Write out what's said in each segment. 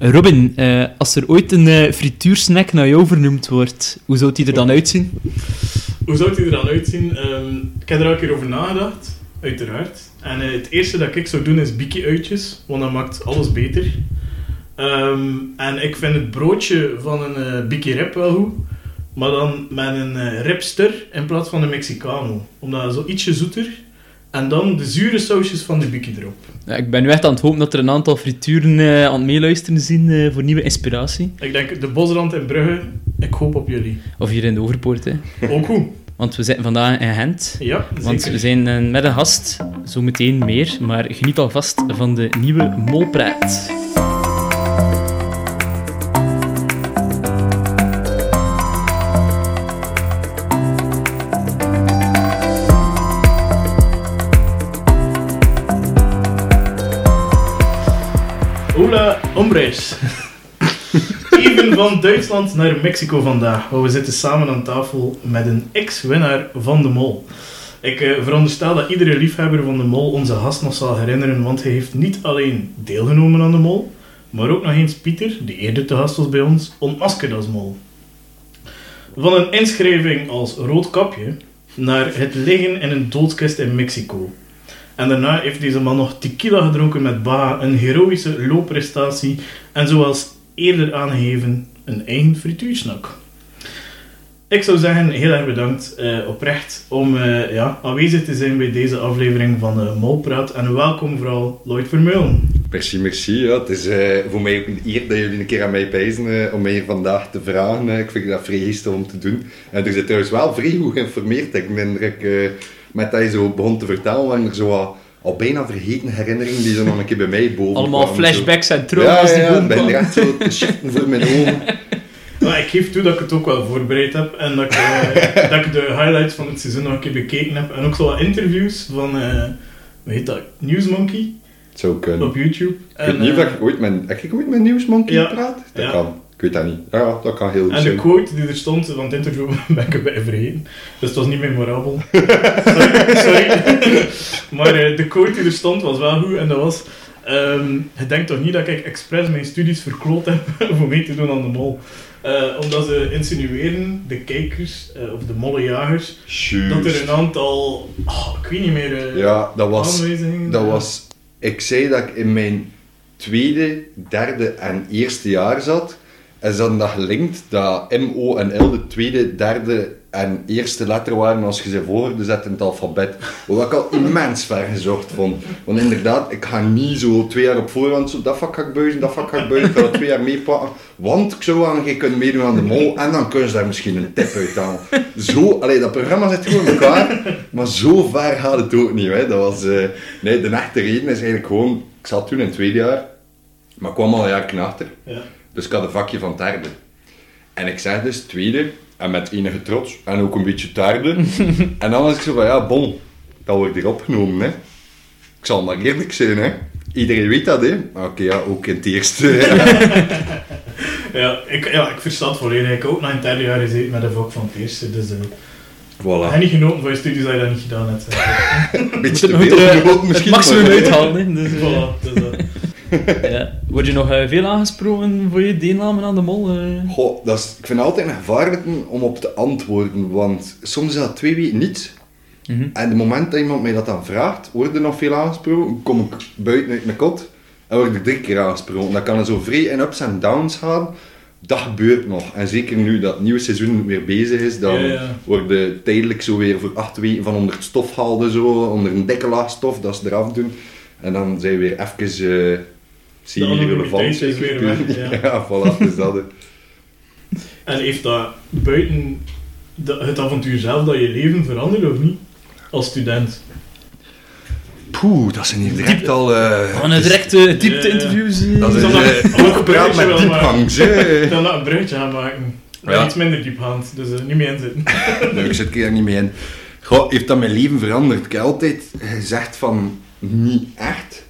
Robin, eh, als er ooit een eh, frituursnack naar jou vernoemd wordt, hoe zou die er dan uitzien? Hoe zou die er dan uitzien? Ehm, ik heb er al een keer over nagedacht, uiteraard. En eh, het eerste dat ik zou doen is biki-uitjes, want dat maakt alles beter. Ehm, en ik vind het broodje van een biki-rib wel goed, maar dan met een ribster in plaats van een Mexicano. Omdat zo ietsje zoeter. En dan de zure sausjes van de biki erop. Ja, ik ben nu echt aan het hopen dat er een aantal frituren eh, aan het meeluisteren zijn eh, voor nieuwe inspiratie. Ik denk, de Bosrand in Brugge, ik hoop op jullie. Of hier in de Overpoort, hè. Ook goed. Want we zitten vandaag in Gent. Ja, Want zeker. we zijn eh, met een gast, zometeen meer, maar geniet alvast van de nieuwe Molpraat. Hola, hombres. Even van Duitsland naar Mexico vandaag. waar We zitten samen aan tafel met een ex-winnaar van de Mol. Ik eh, veronderstel dat iedere liefhebber van de Mol onze gast nog zal herinneren, want hij heeft niet alleen deelgenomen aan de Mol, maar ook nog eens Pieter, die eerder te gast was bij ons, ontmaskerd als Mol. Van een inschrijving als rood kapje naar het liggen in een doodskist in Mexico. En daarna heeft deze man nog tequila gedronken met Baha, een heroïsche loopprestatie en zoals eerder aangegeven, een eigen frituursnak. Ik zou zeggen, heel erg bedankt eh, oprecht om eh, ja, aanwezig te zijn bij deze aflevering van de Molpraat. En welkom vooral Lloyd Vermeulen. Merci, merci. Ja, het is eh, voor mij ook een eer dat jullie een keer aan mij pijzen eh, om mij hier vandaag te vragen. Eh, ik vind dat vrij om te doen. En er zit trouwens wel vrij goed geïnformeerd. Ik ben eh, met dat je zo begon te vertellen, waren er zo wat, al bijna vergeten herinneringen die zo nog een keer bij mij boven Allemaal kwamen, zo. flashbacks en Ja, trauma's die ja, boven ik ben er echt zo te shiften voor mijn ogen. Maar ik geef toe dat ik het ook wel voorbereid heb en dat ik, eh, dat ik de highlights van het seizoen nog een keer bekeken heb. En ook zo wat interviews van, eh hoe heet dat, Newsmonkey Het zou kunnen. op YouTube. Ik weet niet of eh, ik ooit met, heb ik ooit met Ja. gepraat? Dat Ja. kan. Ik weet dat niet. Ja, dat kan heel goed En de zijn. quote die er stond van het interview ben ik erbij vergeten. Dus het was niet memorabel. sorry. sorry. maar eh, de quote die er stond was wel goed en dat was... ehm je denkt toch niet dat ik expres mijn studies verkloot heb om mee te doen aan de mol? Eh, omdat ze insinueren, de kijkers, eh, of de mollejagers, dat er een aantal, oh, ik weet niet meer, eh, Ja, dat was... aanwijzingen... Dat was, ik zei dat ik in mijn tweede, derde en eerste jaar zat. En ze hadden dat gelinkt dat M, O en L de tweede, derde en eerste letter waren als je ze volgorde zet in het alfabet. Wat ik al immens ver gezocht vond. Want inderdaad, ik ga niet zo twee jaar op voorhand zo dat vak ga ik buizen, dat vak ga ik buizen. Ik ga dat twee jaar meepakken. Want ik zou aan je kunnen meedoen aan de mol en dan kun je daar misschien een tip uit halen. Zo, allee, dat programma zit gewoon in elkaar. Maar zo ver gaat het ook niet. Hè. Dat was, eh, nee, de echte reden is eigenlijk gewoon... Ik zat toen in het tweede jaar, maar ik kwam al een jaar achter. Ja. Dus ik had een vakje van derde. En ik zeg dus tweede, en met enige trots, en ook een beetje derde. en dan was ik zo van, ja, bon, dat wordt hier opgenomen, hè. Ik zal maar eerlijk zijn, hè. Iedereen weet dat, hè. Maar Oké, ja, ook in het eerste. Ja, ik, ja, ik versta het volledig. Ik heb ook na een derde jaar gezeten met een vak van het eerste. Dus, eh ik voilà. heb niet genoten van je studies dat je dat niet gedaan hebt. Een beetje te veel genoten het misschien. maximum maar- uithalen. Hè. Dus, eh, Voilà, dus, ja. Word je nog eh, veel aangesproken voor je deelname aan de mol? eh? Goh, dat is, ik vind het altijd een gevaarlijke om op te antwoorden, want soms is dat twee weken niet. Mhm. En het moment dat iemand mij dat dan vraagt, word er nog veel aangesproken, kom ik buiten uit mijn kot en word ik drie keer aangesproken. Dat kan er zo vrij in ups en downs gaan. Dat gebeurt nog. En zeker nu dat het nieuwe seizoen weer bezig is, dan Ja, ja. worden tijdelijk zo weer voor acht weken van onder het stof haalden, zo, onder een dikke laag stof, dat ze eraf doen. En dan zijn we weer even uh, semi-relevant. anonimiteit is weer weg, ja. ja, voilà, dus dat. En heeft dat buiten de- het avontuur zelf dat je leven veranderd of niet? Als student. Poeh, dat zijn hier direct al... eh, Van een directe diepte-interviews. eh. Dat is eh, ook gepraat met hè. Ik kan dat een bruggetje gaan maken. Maar Ja. iets minder diepgaand, dus er niet mee inzitten. Nee, ik zit er niet mee in. Goh, heeft dat mijn leven veranderd? Ik heb altijd gezegd van niet echt.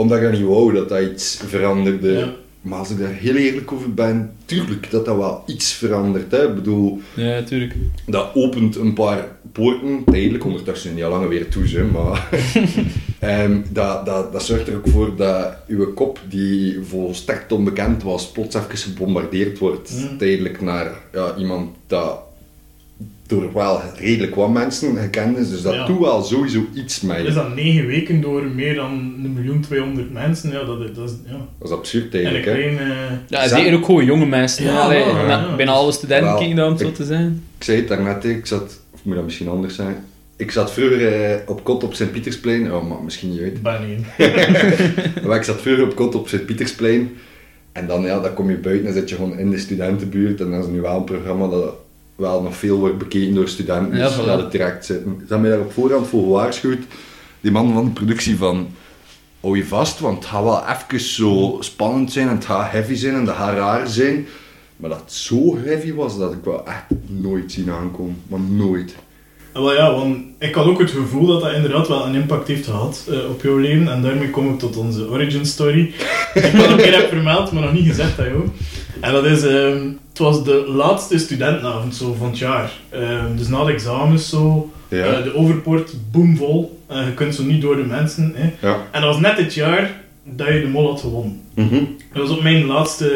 Omdat ik dat niet wou dat dat iets veranderde. Ja. maar als ik daar heel eerlijk over ben, tuurlijk dat dat wel iets verandert. Hè. Ik bedoel, Ja, natuurlijk. dat opent een paar poorten, tijdelijk, ondertussen niet al lang weer toe, hè, maar Ehm, dat, dat, dat zorgt er ook voor dat uw kop, die volstrekt onbekend was, plots even gebombardeerd wordt. Mm. Tijdelijk naar ja, iemand dat door wel redelijk wat mensen gekend is. Dus dat Ja. doet wel sowieso iets met je. Is dat negen weken door meer dan 1.200.000 mensen? Ja, dat, is- dat is... Ja. Dat is absurd eigenlijk. Hè. Ja, Zijn- zeker ook gewoon jonge mensen. Ja, Ja, Allee, ja, na- ja. bijna alle studenten dat om het zo te zijn. Ik zei het daarnet, ik zat, of moet dat misschien anders zijn? Ik zat vroeger eh, op kot op Sint-Pietersplein, oh, maar misschien niet uit. Baneen. Maar ik zat vroeger op kot op Sint-Pietersplein. En dan, ja, dan kom je buiten en zit je gewoon in de studentenbuurt. En dat is nu wel een programma dat wel nog veel wordt bekeken door studenten. Ja, dus voilà. dat het direct zitten. Ze hebben mij daar op voorhand voor gewaarschuwd. Die man van de productie van... Hou je vast, want het gaat wel even zo spannend zijn en het gaat heavy zijn en het gaat raar zijn. Maar dat het zo heavy was, dat ik wel echt nooit zien aankomen. Maar nooit. Wel ja, want ik had ook het gevoel dat dat inderdaad wel een impact heeft gehad eh, op jouw leven. En daarmee kom ik tot onze origin story. Die ik al een keer heb vermeld, maar nog niet gezegd aan jou. En dat is, ehm, het was de laatste studentenavond zo, van het jaar. Ehm, dus na de examens zo, Ja. eh, de overpoort boomvol. Eh, je kunt zo niet door de mensen. Hè. Ja. En dat was net het jaar dat je de mol had gewonnen. Mhm. Dat was op mijn laatste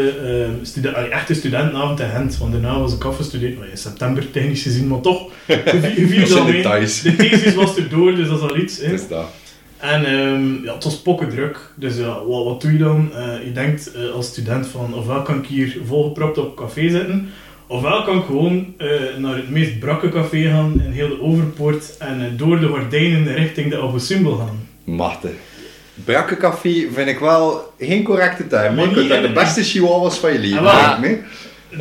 allee, echte studentenavond in Gent. Want daarna was ik afgestudeerd, in september technisch gezien, maar toch. Je vi- je viert Dat zijn al mee. details. De thesis was erdoor, dus dat is al iets. Hè. Is dat. En ehm, ja, het was pokkendruk. Dus ja, wat, wat doe je dan? Eh, je denkt eh, als student van, ofwel kan ik hier volgepropt op café zitten, ofwel kan ik gewoon eh, naar het meest brakke café gaan in heel de Overpoort en door de gordijnen richting de Abusimbel gaan. Machtig. Brakkencafé vind ik wel geen correcte term. Maar Ik vind niet dat de in- beste chihuahuas van je leven. Ah, wel. Nee?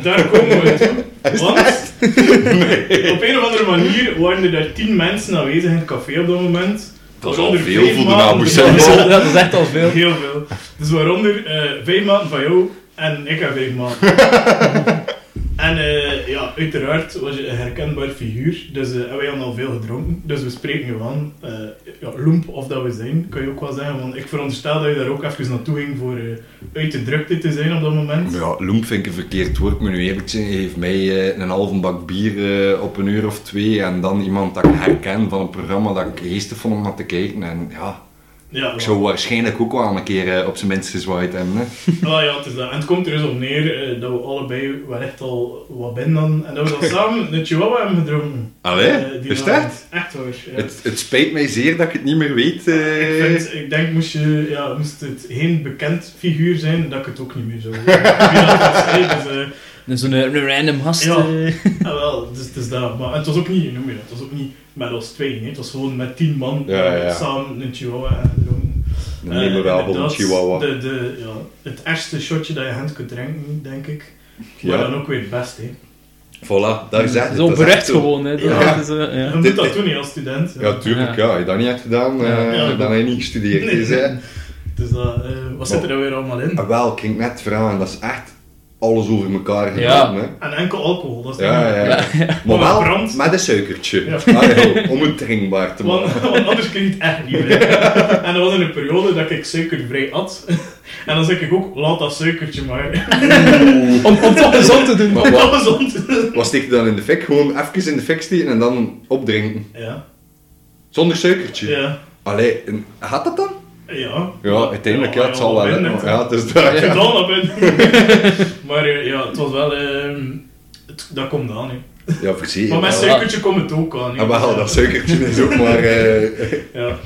Daar komen we toe. Want dat? op een of andere manier waren er daar tien mensen aanwezig in het café op dat moment. Dat is al veel voor de jou. Dat is echt al veel. Heel veel. Dus waaronder eh vijf maanden van jou en ik heb vijf maanden. En eh, ja, uiteraard was je een herkenbaar figuur. Dus eh, en wij hadden al veel gedronken. Dus we spreken je aan. eh ja, loemp of dat we zijn, kan je ook wel zeggen. Want ik veronderstel dat je daar ook even naartoe ging voor uit de drukte te zijn op dat moment. Ja, loemp vind ik een verkeerd woord, moet nu eerlijk. Hij heeft mij een halve bak bier op een uur of twee en dan iemand dat ik herken van een programma dat ik geestig vond om naar te kijken. En ja, Ja, ik zou waarschijnlijk ook wel een keer eh, op zijn minst gezwaaid hebben. Hè. Ah ja, het is dat. En het komt er dus op neer eh, dat we allebei wel echt al wat binnen hadden. En dat we dan samen een chihuahua hebben gedronken. Allee, die is het avond. echt? Hoor. Ja. Het, het spijt mij zeer dat ik het niet meer weet. Ik, vind, ik denk, moest, je, ja, moest het geen bekend figuur zijn, dat ik het ook niet meer zou weten. Dat dus, Zo'n een random gast. Ja. eh. ah, wel, dus, dat. Maar het was ook niet, noem je dat, het was ook niet met ons twee, hè. het was gewoon met tien man Ja, ja, eh, ja. samen een chihuahua. Een Eh, memorabele inderdaad, chihuahua. De, de, ja, het ergste shotje dat je hand kunt drinken, denk ik. Maar Ja. dan ook weer het beste. hè. Voilà, daar zit het. Zo Dat is echt berecht zo. gewoon, hè. Ja. Dat is, eh, ja. Je moet dat doen als student. Ja, tuurlijk. Ja. Als je dat niet hebt gedaan, eh, Ja. Ja. dan heb je niet gestudeerd. Nee. Dus, hè. Dus dat, eh, wat zit er dan weer allemaal in? Ah, wel, ik ging net vragen, dat is echt alles over elkaar gedaan. Ja. Hè. En enkel alcohol, dat is het Ja, ja, ja. Maar wel brand. met een suikertje. Ja. Ah, om het drinkbaar te Want, maken. want anders kun je het echt niet meer. En dat was in een periode dat ik suikervrij at. En dan zeg ik ook, laat dat suikertje maar. Om, om het toch gezond te doen. Maar Dat wat, wat steek je dan in de fik? Gewoon even in de fik steken en dan opdrinken. Ja, Zonder suikertje. ja, Allee, gaat dat dan? Ja. Ja, uiteindelijk, ja, het zal wel. in. hè. Ja, het is zit Ja. al op in. Maar eh, ja, het was wel... ehm, het, dat komt aan, hè. Ja, verzekerd. Maar met suikertje komt het ook aan, hè. Ah, wel, dat suikertje is ook maar... eh, Ja.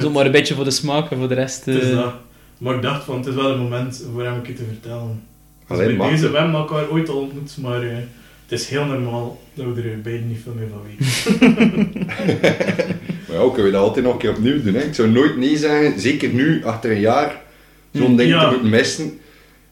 Zo maar een beetje voor de smaak en voor de rest... Het is eh, dat. Maar ik dacht van, het is wel een moment voor hem een keer te vertellen. Dus Alleen maar. deze, we hebben elkaar ooit al ontmoet, maar het is heel normaal dat we er beiden niet veel meer van weten. Ja, kunnen we dat altijd nog een keer opnieuw doen. Hè? Ik zou nooit nee zeggen, zeker nu, achter een jaar, zo'n ding Ja. te moeten missen.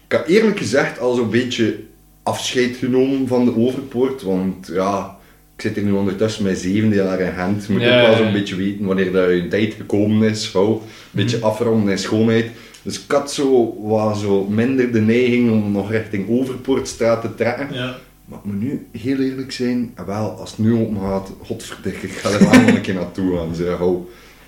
Ik heb eerlijk gezegd al zo'n beetje afscheid genomen van de Overpoort, want ja, ik zit hier nu ondertussen mijn zevende jaar in Gent. Je moet Ja, ook wel zo'n ja. beetje weten wanneer dat je tijd gekomen is, gauw. Een beetje Mhm. afronden in schoonheid. Dus ik had zo, wat zo minder de neiging om nog richting Overpoortstraat te trekken. Ja. Maar ik moet nu heel eerlijk zijn, en wel, als het nu open gaat, godverdikke, ik ga er wel nog een keer naartoe gaan. Zeg, hou.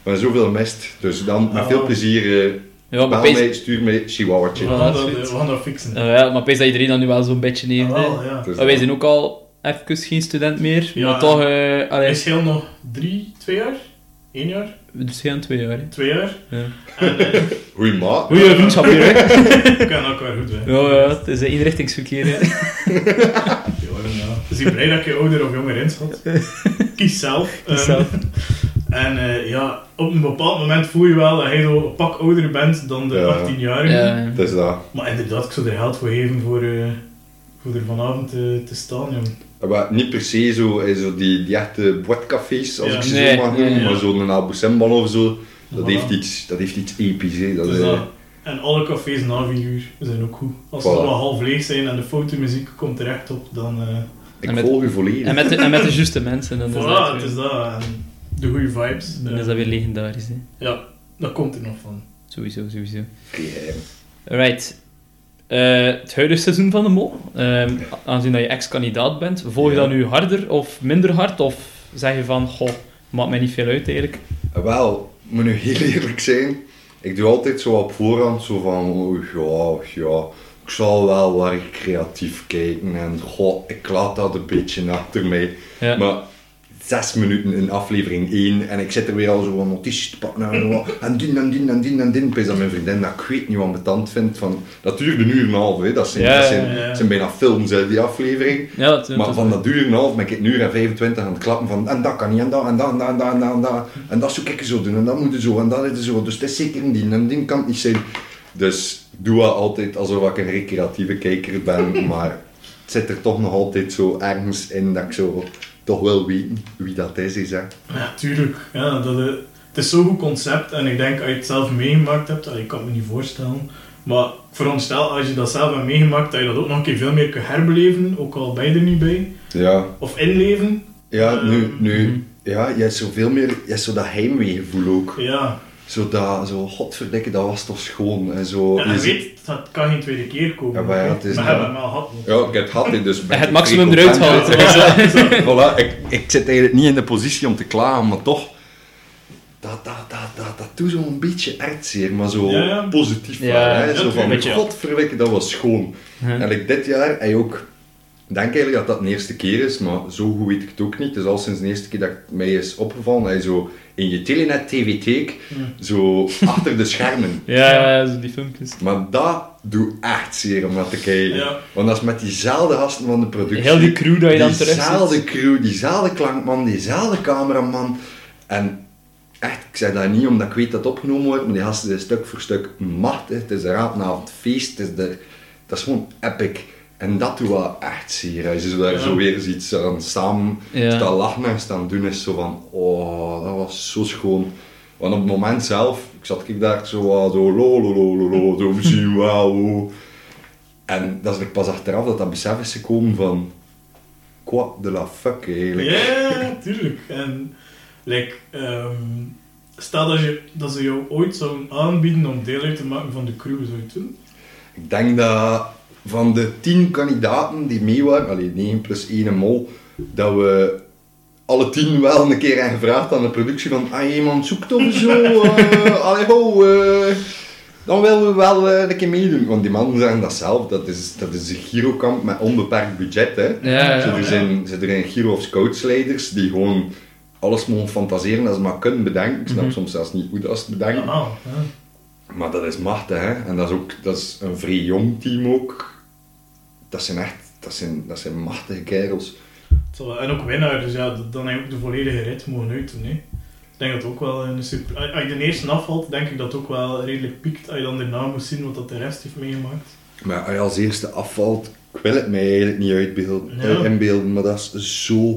Maar zoveel mist, dus dan met Ah. veel plezier. eh, Ja, maar Bel pees- mij, stuur mij, chihuahuatje. We gaan dat we gaan fixen. Ja, ja, maar pees dat iedereen dat nu wel zo'n beetje heeft. Ah, wel, ja. Dus Maar wij zijn ook al even geen student meer, Ja. maar toch... eh allee, Is heel nog drie, twee jaar? Eén jaar? We zijn twee jaar. hè. Twee jaar? Ja. En eh, Goeie maat. Goeie vriendschap hier, hè. we kennen elkaar goed, hè. Ja, ja, het is een eenrichtingsverkeer. hè. Ja, ja. Dus ik ben blij dat je ouder of jonger inschat. Kies zelf. Kies Ehm, zelf. En eh, ja, op een bepaald moment voel je wel dat je zo een pak ouder bent dan de Ja. 18-jarigen. Ja, ja. Het is dat. Maar inderdaad, ik zou er geld voor geven voor, eh, voor er vanavond te, te staan, jong. Maar niet per se zo, eh, zo die, die echte boetcafés, als Ja. ik ze Nee, zo mag noemen, nee, ja. maar zo'n Abu Simbal of zo, dat, Voilà. heeft iets, dat heeft iets episch. Hè. Dat, Dus eh, dat, en alle cafés na 4 uur zijn ook goed. Als ze Voilà. allemaal half leeg zijn en de fotomuziek komt terecht op, dan... eh ik En met- volg u volledig. En met de, en met de juiste mensen. Dan is, voilà, dat, het weer- is dat. En de goede vibes. dan is dat weer legendarisch. Hè. Ja, dat komt er nog van. Sowieso, sowieso. Right. Eh, het huidige seizoen van de Mol. Ehm, aangezien dat je ex-kandidaat bent, volg je dat nu harder of minder hard? Of zeg je van, goh, maakt mij niet veel uit eigenlijk? Wel, ik moet nu heel eerlijk zijn. Ik doe altijd zo op voorhand zo van, oh, ja, ja, ik zal wel wat creatief kijken en goh, ik laat dat een beetje achter mij. Ja. Maar zes minuten in aflevering 1 en ik zit er weer al zo een notitie te pakken en, en die en die en die en. Ik weet dat mijn vriendin dat ik weet niet wat mijn tand vindt van, dat duurde een uur en een half, hè. Dat, zijn, Ja, dat, zijn, ja, ja. dat zijn bijna films, hè, die aflevering. Maar van dat uur en een half ben ik een uur en 25 aan het klappen van en dat kan niet, en dat, en dat, en dat, en dat, en dat, en dat, en dat zou ik zo doen, en dat moet zo, en dat is zo, dus het is zeker een die, en die kan het niet zijn. Dus doe altijd alsof ik een recreatieve kijker ben, maar het zit er toch nog altijd zo ergens in dat ik zo toch wel weet wie dat is, is hè. Ja, tuurlijk. Ja, dat, eh, het is zo'n goed concept en ik denk als je het zelf meegemaakt hebt, ik kan het me niet voorstellen, maar ik veronderstel als je dat zelf hebt meegemaakt, dat je dat ook nog een keer veel meer kunt herbeleven, ook al ben je er niet bij. Ja, Of inleven. ja nu, Ehm, nu, ja, je hebt zoveel meer, je hebt zo dat heimweegevoel ook. Ja, Zo dat, zo, godverdikke, dat was toch schoon. En zo, ja je weet, dat kan geen tweede keer komen. Ja, maar ja, het is maar dat. hebben gehad. Ja, ik heb het gehad, dus... het ik maximum eruit haalt. voilà, ik, ik zit eigenlijk niet in de positie om te klagen, maar toch... Dat, dat, dat, dat, dat doet zo'n beetje ertzeer, maar zo Ja, ja. positief Ja, hè. Zo van, een beetje. godverdikke, dat was schoon. Ja. En like, dit jaar, hij ook... Ik denk eigenlijk dat dat de eerste keer is, maar zo goed weet ik het ook niet. Het is al sinds de eerste keer dat het mij is opgevallen. Hij zo in je Telenet TV-teek, zo achter de schermen. Ja, ja, ja, zo die filmpjes. Maar dat doet echt zeer om naar te kijken. Ja. Want dat is met diezelfde gasten van de productie. Heel die crew dat je dan terug Diezelfde crew, diezelfde klankman, diezelfde cameraman. En echt, ik zeg dat niet omdat ik weet dat het opgenomen wordt, maar die gasten zijn stuk voor stuk machtig. Het is een raadavondfeest, het is de, dat is gewoon epic. En dat doet wel echt zeer. Als je zo daar Ja. zo weer ziet ze samen Ja. staan lachen en staan doen, is zo van, oh, dat was zo schoon. Want op het moment zelf, ik zat ik daar zo, wat zo, lo, lo, lo, lo, lo, zo, misschien wauw. En dat is ik pas achteraf dat dat besef is gekomen van, quoi de la fuck eigenlijk. Ja, tuurlijk. En like, ehm, stel dat, je, dat ze jou ooit zouden aanbieden om deel uit te maken van de crew, zou je het doen? Ik denk dat van de tien kandidaten die mee waren, alleen 9 plus 1 mol, dat we alle tien wel een keer hebben gevraagd aan de productie van ah iemand zoekt of zo, eh allee ho, eh, dan willen we wel eh, een keer meedoen. Want die mannen zeggen dat zelf, dat is, dat is een girokamp met onbeperkt budget. Hè. Ja, Zo, ja. er, zijn, er zijn Giro of Scoutsleiders die gewoon alles mogen fantaseren als ze maar kunnen bedenken. Ik snap Mhm. soms zelfs niet hoe dat ze het bedenken. Ja. Maar dat is machtig, hè. En dat is ook dat is een vrij jong team ook. Dat zijn echt, dat zijn, dat zijn machtige kerels. Zo, En ook winnaar, dus ja, dan heb je ook de volledige rit mogen uitdoen. Hè. Ik denk dat ook wel een super... Als je de eerste afvalt, denk ik dat het ook wel redelijk piekt als je dan daarna moet zien wat dat de rest heeft meegemaakt. Maar als je als eerste afvalt, ik wil het mij eigenlijk niet uitbeelden, Ja. eh, inbeelden, maar dat is zo...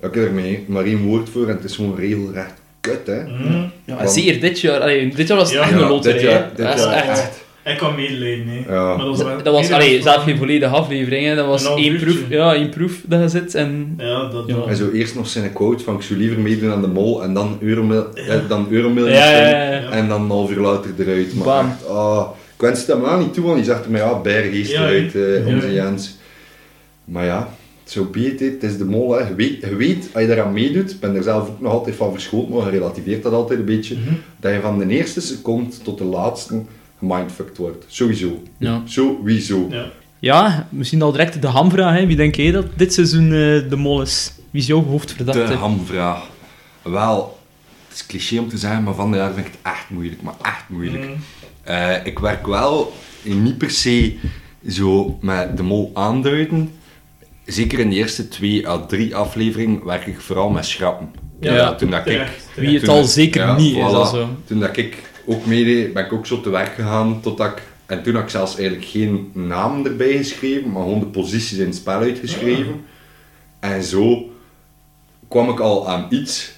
Ik heb er mee maar één woord voor en het is gewoon regelrecht kut, hè. Mhm. Ja, Want- dit jaar. Allee, dit jaar was het Ja, echt een Ja, loterij. dit jaar- dit dat is jaar echt... Ik kan medelijden, hè. Ja. Maar dat was, wel- Dat, dat was allee, zelf geen volledige aflevering. Hè. Dat was één uurtje. proef, ja, één proef dat je zit. En... Ja, dat... Ja. En zo eerst nog zijn quote van ik zou liever meedoen aan de mol en dan Euromil, eh, dan Euromil Ja, ja, ja, ja. en dan een half uur later eruit. Maar Bam. echt, ah, ik wens het hem aan niet toe, want die zegt mij, ja, Bergeest Ja, eruit, eh, ja. onze Jens. Maar ja, zo be it, het is de mol. Hè. Je, weet, je weet, als je daaraan meedoet, ik ben er zelf ook nog altijd van verschoten, maar je relativeert dat altijd een beetje, Mhm. dat je van de eerste seconde tot de laatste mindfucked wordt. Sowieso. Ja. Sowieso. Ja. ja, misschien al direct de hamvraag. Hè. Wie denk jij dat dit seizoen eh, de mol is? Wie is jouw hoofdverdachte? De hamvraag. Wel, het is cliché om te zeggen, maar van de jaar vind ik het echt moeilijk. Maar echt moeilijk. Mm. Eh, ik werk wel niet per se zo met de mol aanduiden. Zeker in de eerste twee à drie afleveringen werk ik vooral met schrappen. Ja, toen dat ik, Wie het Toen- al zeker ja, niet is. Also. toen dat ik ook meedeed, ben ik ook zo te werk gegaan totdat ik... En toen had ik zelfs eigenlijk geen naam erbij geschreven, maar gewoon de posities in het spel uitgeschreven. En zo kwam ik al aan iets.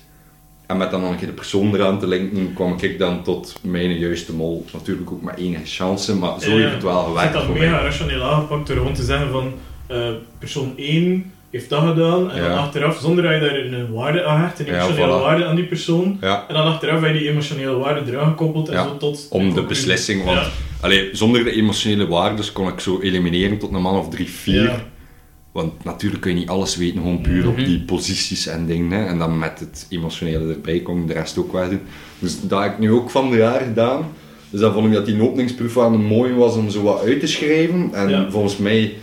En met dan nog een keer de persoon eraan te linken, kwam ik dan tot mijn juiste mol. Natuurlijk ook met enige chance, maar zo heeft het wel Ik gewerkt vind dat voor mega rationeel aangepakt door gewoon te zeggen van eh, persoon 1 heeft dat gedaan en dan achteraf, zonder dat je daar een waarde aan hecht, een Ja, emotionele voilà. waarde aan die persoon, Ja, en dan achteraf heb je die emotionele waarde eraan gekoppeld en zo tot... om de beslissing, want allee, zonder de emotionele waardes kon ik zo elimineren tot een man of drie, vier. Want natuurlijk kun je niet alles weten, gewoon puur op Mhm. die posities en dingen. Hè. En dan met het emotionele erbij kon ik de rest ook wel doen. Dus dat heb ik nu ook van de jaar gedaan. Dus dan vond ik dat die openingsproef wel een mooi was om zo wat uit te schrijven. En volgens mij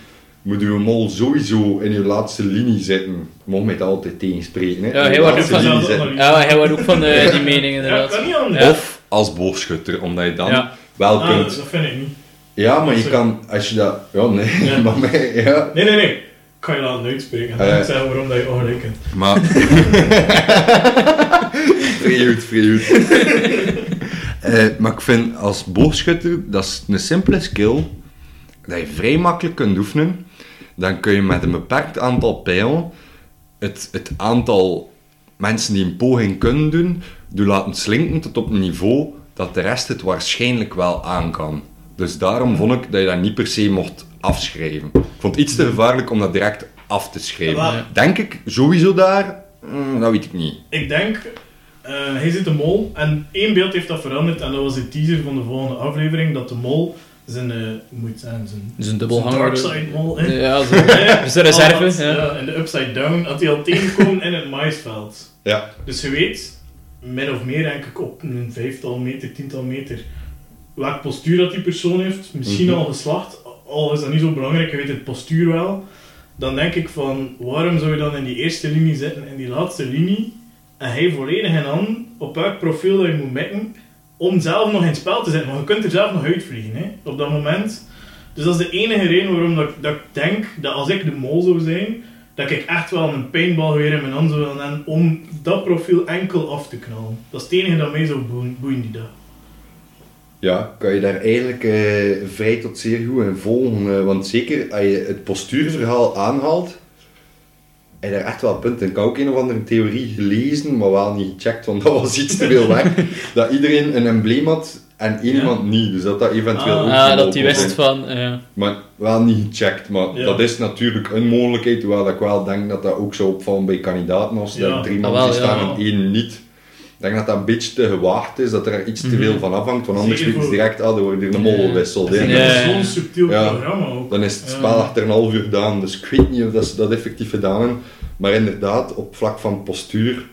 moet uw mol sowieso in uw laatste linie zitten. Mocht mij altijd tegenspreken. Hè. Ja, hij wordt ook van. Ja, hij was ook van eh, die mening Ja, inderdaad. kan niet anders. Ja. Of als boogschutter, omdat je dan Ja. wel Ah, kunt... dat vind ik niet. Ja, maar je kan, als je dat... Ja, nee, Ja. maar mij, ja. Nee, nee, nee. Ik kan je laten uitspreken. En dan Eh. ga ik zeggen waarom dat je ongelijk hebt. Maar... vrij goed, vrij goed. Eh, maar ik vind als boogschutter, dat is een simpele skill, dat je vrij makkelijk kunt oefenen. Dan kun je met een beperkt aantal pijlen het, het aantal mensen die een poging kunnen doen, doen laten slinken tot op een niveau dat de rest het waarschijnlijk wel aan kan. Dus daarom vond ik dat je dat niet per se mocht afschrijven. Ik vond het iets te gevaarlijk om dat direct af te schrijven. Ja. Denk ik sowieso daar? Mm, dat weet ik niet. Ik denk, eh, hij zit de mol en één beeld heeft dat veranderd en dat was de teaser van de volgende aflevering, dat de mol zijn, hoe moet het zijn, een zijn dubbelhanger. darkside mol, hè. Ja? Dus de reserve, ja. ja, in de upside down, had hij al tegengekomen in het maisveld. Ja. Dus je weet, min of meer denk ik op een vijftal meter, tiental meter, welk postuur dat die persoon heeft. Misschien Mhm. al geslacht, al is dat niet zo belangrijk, je weet het postuur wel. Dan denk ik van, waarom zou je dan in die eerste linie zitten, in die laatste linie, en hij volledig in aan op welk profiel dat je moet mikken, om zelf nog in spel te zetten. Want je kunt er zelf nog uitvliegen, hè, op dat moment. Dus dat is de enige reden waarom dat, dat ik denk dat als ik de mol zou zijn, dat ik echt wel een paintball weer in mijn hand zou willen hebben om dat profiel enkel af te knallen. Dat is het enige dat mij zou boeien, boeien die dag. Ja, kan je daar eigenlijk eh, vrij tot zeer goed in volgen. eh, want zeker als je het postuurverhaal aanhaalt, heb daar echt wel punten. Ik heb ook een of andere theorie gelezen, maar wel niet gecheckt, want dat was iets te veel weg. dat iedereen een embleem had en één Ja. iemand niet. Dus dat dat eventueel Ah. ook Ja, dat kon wist van... eh, Maar wel niet gecheckt. Maar Ja. dat is natuurlijk een mogelijkheid, hoewel ik wel denk dat dat ook zou opvallen bij kandidaten als er Ja. drie Ah, die staan ja. en één niet. Ik denk dat dat een beetje te gewaagd is, dat er iets te Mhm. veel van afhangt, want anders ze voor- direct, ah, er wordt hier een mol Ja. gewisseld. Dat is zo'n subtiel Ja. programma ook. Dan is het Ja. spel achter een half uur gedaan, dus ik weet niet of dat ze dat effectief gedaan hebben. Maar inderdaad, op vlak van postuur,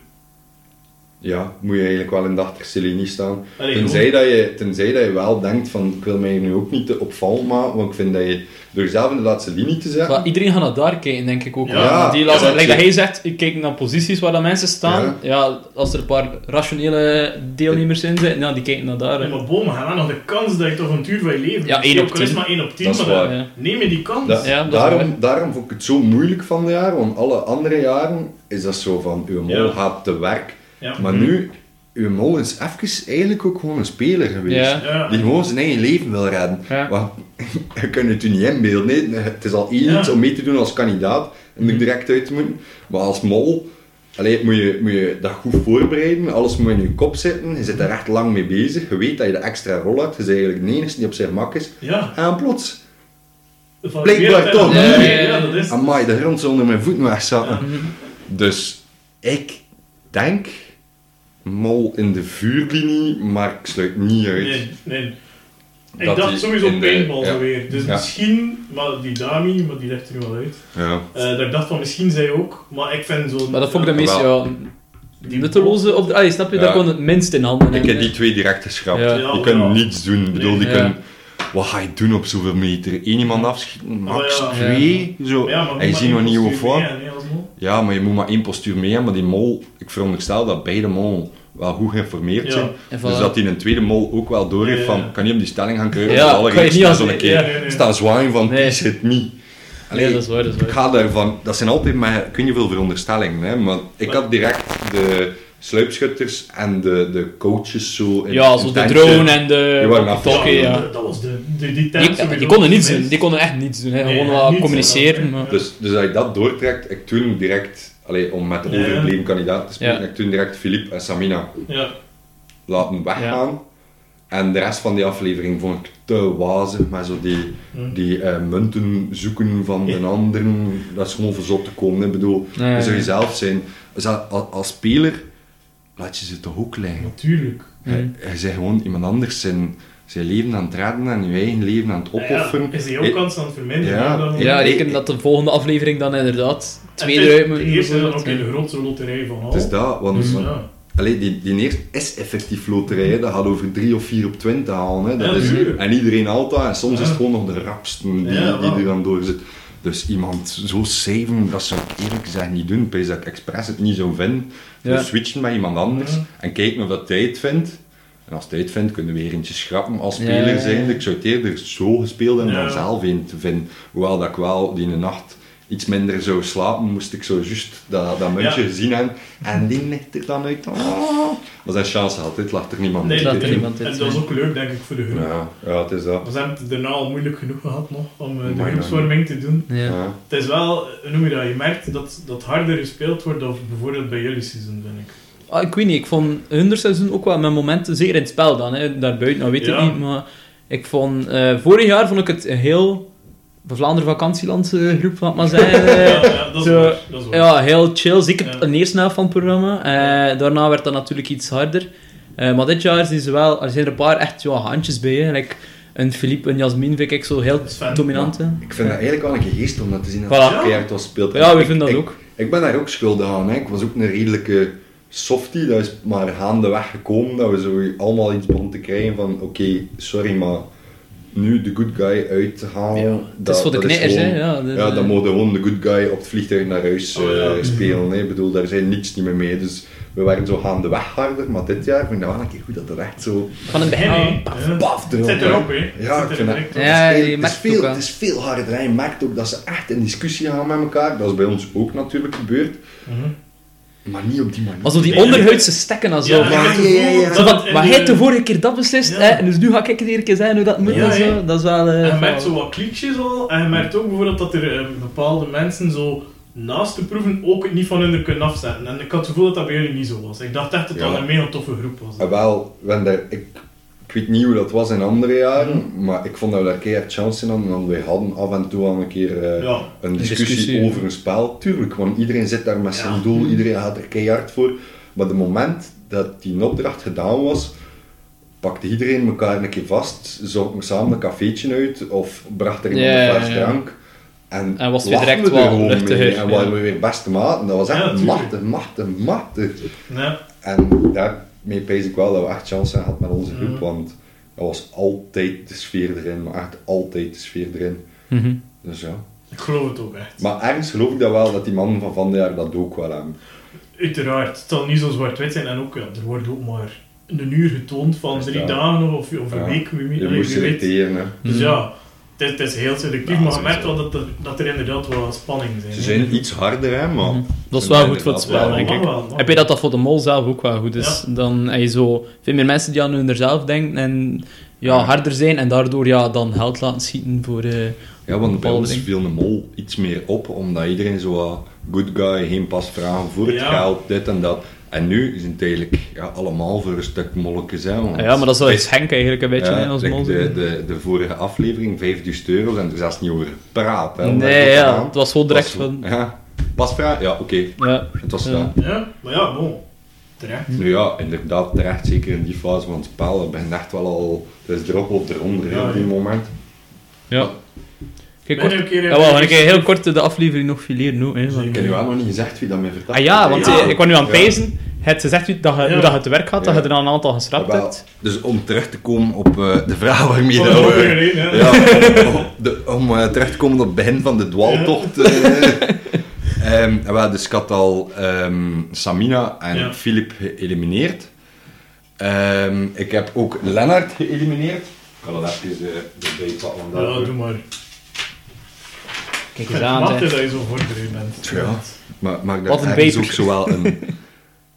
ja, moet je eigenlijk wel in de achterste linie staan. Allee, Tenzij dat, je, tenzij dat je wel denkt van, ik wil mij nu ook niet te opvallend maken, want ik vind dat je door jezelf in de laatste linie te zetten, maar iedereen gaat naar daar kijken, denk ik ook. Ja, die dat like dat zeker. hij zegt, ik kijk naar posities waar dat mensen staan. Ja. als er een paar rationele deelnemers in zitten, ja, die kijken naar daar. Ja, maar bomen, ga nog de kans dat je toch een tuur van je leven Ja, hebt. één op Ook al is tien. maar 1 op 10, Dat is maar waar. dan neem je die kans. Dat- dat daarom, daarom vond ik het zo moeilijk van de jaar, want alle andere jaren is dat zo van, uw mol Ja. gaat te werk. Ja. Maar nu, uw mol is even eigenlijk ook gewoon een speler geweest. Ja. Ja. Die gewoon zijn eigen leven wil redden. Ja. Want je kunt het u niet inbeelden. Nee. Het is al één Ja. iets om mee te doen als kandidaat en er Mhm. direct uit te moeten. Maar als mol allee, moet, je, moet je dat goed voorbereiden. Alles moet in je kop zitten. Je zit daar echt lang mee bezig. Je weet dat je de extra rol hebt. Je bent eigenlijk de enige die op zijn mak is. Ja. En plots, Blijkbaar toch. Ja, Ja, ja, ja, ja. dat is... amai, de grond onder mijn voeten wegzakken. Ja. Mhm. Dus ik denk mol in de vuurlinie, maar ik sluit niet uit. Nee, nee. Ik Dat dacht sowieso paintball ja. weer. Dus Ja. misschien, maar die Dami, maar die legt er nu wel uit. Ja. Eh, dat ik dacht van misschien zij ook, maar ik vind zo. Maar dat vond ik de meeste, Wel. ja... Die nutteloze op de... Ah, snap je, Ja. daar kon het minst in handen Ik heb die twee direct geschrapt. Ja. Ja, die kunnen ja. niets doen. Ik bedoel, die Ja. kunnen... Wat ga je doen op zoveel meter? Eén iemand afschieten, max Oh, ja. twee. Zo. Ja, maar en je ziet nog niet hoe voor. Ja, maar je moet maar één postuur mee hebben. Maar die mol, ik veronderstel dat beide mol wel goed geïnformeerd Ja. zijn. Dus dat die een tweede mol ook wel door heeft Ja, van, ja. kan je op die stelling gaan krijgen? Ja, Dus kan je niet als- zo'n keer nee, nee. staan zwaaien van, Nee. kies het niet. Allee, Nee, dat is waar, dat is ik ga daarvan, dat zijn altijd maar, weet niet veel veronderstellingen, hè, maar ik had direct de sluipschutters en de, de coaches zo in Ja, in zo de tentje. drone en de walkie-talkie, Ja, ja. dat- was de, de, die tent Die, die konden niets doen, die konden echt niets doen. Hè. Nee, Gewoon wel communiceren. ja. Maar... Dus, dus als je dat doortrekt, ik toen direct, allee, om met de Ja. overgebleven kandidaat te spreken, Ja. ik toen direct Philippe en Samina Ja. laten weggaan. En de rest van die aflevering vond ik te wazig, met zo die, Hm. die eh, munten zoeken van de anderen. Dat is gewoon verzot te komen. Ik bedoel, Nee, je zou nee. jezelf zijn. Als, als, als speler laat je ze toch ook liggen. Natuurlijk. Je, je bent gewoon iemand anders zijn, zijn leven aan het redden en je eigen leven aan het opofferen. Ja, is die ook kans aan het verminderen? Ja, dan- Ja, reken dat de volgende aflevering dan inderdaad twee het is eruit moet. De eerste dan ook de grootste loterij van al. Het is dat, want Dus want- ja. allee, die, die eerste is effectief loterij. hè. Dat gaat over 3 of 4 op 20 halen. Hè. Dat Ja, is, en iedereen haalt dat en soms Ja. is het gewoon nog de rapsten die, Ja, die er dan door zit. Dus iemand zo saven, dat zou ik eerlijk gezegd niet doen. Bij dat ik expres het niet zou vinden. Ja. Dus switchen met iemand anders en kijken of dat hij het vindt. En als hij het vindt, kunnen we weer eentje schrappen als Ja, speler ja, ja. zijn. Ik zou het eerder zo gespeeld hebben Ja. dan zelf een te vinden. Hoewel dat ik wel die nacht iets minder zou slapen, moest ik zo juist dat, dat muntje Ja. gezien hebben. En die ligt er dan uit. Oh. Maar zijn chance altijd lag er niemand Nee, laat in. er niemand in, En dat is nee. ook leuk, denk ik, voor de groep. Ja, ja, het is dat. We hebben het daarna al moeilijk genoeg gehad nog, om eh, de groepsvorming te doen. Ja. Ja. Het is wel, noem je dat, je merkt dat dat harder gespeeld wordt dan bijvoorbeeld bij jullie seizoen, vind ik. Ah, ik weet niet, ik vond hun seizoen ook wel met momenten, zeker in het spel dan, hè, daarbuiten, nou weet ik Ja. niet, maar ik vond, eh, vorig jaar vond ik het een heel Vlaanderen vakantieland eh, groep, wat maar zeggen. Ja, eh, ja, dat is zo, waar. Dat is waar. ja, heel chill, zeker Ja. de eerste helft van het programma. Eh, daarna werd dat natuurlijk iets harder. Eh, maar dit jaar zijn, ze wel, er zijn er een paar echt ja, handjes bij, hè. Like een Philippe en Jasmin vind ik zo heel Dat dominant. hè. Ik vind dat eigenlijk wel een geest om dat te zien als Voilà. het keihard was speelt. Ja, we Ik- vinden dat ik- ook. Ik ben daar ook schuldig aan. Hè. Ik was ook een redelijke softie. Dat is maar gaandeweg gekomen dat we zo allemaal iets begonnen te krijgen van oké, sorry, maar nu de good guy uit te halen. Ja, het is voor de knikkers, hè. Ja, Ja, dan moet gewoon de good guy op het vliegtuig naar huis Oh, ja. eh, spelen. Hè. Ik bedoel, daar zijn niets niet meer mee. Dus we waren zo gaandeweg harder, maar dit jaar vind ik dat wel een keer goed dat er echt zo van een begin. paf, Ja. paf Het erop, zit erop, hè. Ja, Het ik zit er vind dat... direct op. Ja, het, is, het, veel, ook, hè. het is veel harder. hè. Je merkt ook dat ze echt in discussie gaan met elkaar. Dat is bij ons ook natuurlijk gebeurd. Mhm. Maar niet op die manier. Maar zo die onderhuidse stekken en zo. Maar de- hij heeft de vorige keer dat beslist, Ja. hè, en dus nu ga ik het hier een keer zeggen hoe dat moet Ja, en zo. Dat is wel... eh, En je merkt zo wat kliekjes al. En je merkt ook bijvoorbeeld dat er eh, bepaalde mensen zo naast de proeven ook het niet van hun kunnen afzetten. En ik had het gevoel dat dat bij jullie niet zo was. Ik dacht echt dat dat Ja. een mega toffe groep was. Ah, wel, daar, ik, ik weet niet hoe dat was in andere jaren, maar ik vond dat we daar keihard chance in hadden. Want wij hadden af en toe al een keer eh, Ja. een discussie, discussie, over een spel. Tuurlijk, want iedereen zit daar met zijn Ja. doel, iedereen gaat er keihard voor. Maar het moment dat die opdracht gedaan was, pakte iedereen elkaar een keer vast, zochten samen een cafeetje uit of bracht er iemand een fles ja. drank. En, En was lachten direct we er gewoon mee En ja. waren we weer beste maten. Dat was echt Ja, machtig, machtig, machtig. Ja. En daarmee pees ik wel dat we echt chance hebben gehad met onze groep, Mhm. want dat was altijd de sfeer erin, maar echt altijd de sfeer erin. Mhm. Dus ja. Ik geloof het ook echt. Maar ergens geloof ik dat wel, dat die mannen van van jaar dat ook wel hebben. Uiteraard. Het zal niet zo zwart-wit zijn. En ook, ja, er wordt ook maar een uur getoond van drie dagen of, of een Ja. week. Wie, Je weet. selecteren. Dus Mhm. ja, het is, het is heel selectief, Ja, maar je merkt wel dat er, dat er inderdaad wel spanning zijn. Ze hè. zijn iets harder, hè, maar... Mhm. Dat is wel goed voor het spel, denk ik. Heb je dat dat voor de mol zelf ook wel goed is? Ja. Dan heb je zo veel meer mensen die aan hun er zelf denken en ja, Ja. harder zijn en daardoor ja, dan geld laten schieten voor... eh, Ja, want bij ons viel de mol iets meer op, omdat iedereen zo good guy, geen pas vragen voor het Ja. geld, dit en dat. En nu is het eigenlijk ja, allemaal voor een stuk molletjes, hè. want- ja, maar dat is wel eens Henk eigenlijk een beetje Ja, hè, als like de, de, de vorige aflevering, 5000 euro, en er zelfs niet over. Hè, daar Nee, ja, het was gewoon direct Was- van... Ja, pasvraag? Ja, oké. Ja, Het was Ja. gedaan. Ja, maar ja, bon. Terecht. Nu ja, inderdaad, terecht, zeker in die fase van het spel. Het begint echt wel al... Het is erop of eronder Ja, op die ja. moment. ja. Kijk, kort, je een keer in ja, wel, de- ik heel kort de aflevering nog fileren. nu, Hè, Ik heb nu wel nog niet gezegd wie dat mij vertelt. Ah ja, want Ja. eh, ik was nu aan het pezen. het hoe dat je, Ja. hoe dat je te werk gaat, dat Ja. je er een aantal geschrapt Wel, hebt. dus om terug te komen op eh, de vraag waarmee Oh, er één, hè. Ja, om, de, om eh, terug te komen op het begin van de dwaaltocht. eh. Ehm, wel, dus ik had al ehm, Samina en Ja. Filip geëlimineerd. Ehm, ik heb ook Lennart geëlimineerd. Ik ga dat even uh, erbij pakken. want Ja, doe maar. Kijk Het eens aan, mag zeg. dat je zo voorbereid bent. Ja. Maar, maar Wat dat een beter. ook zo wel een...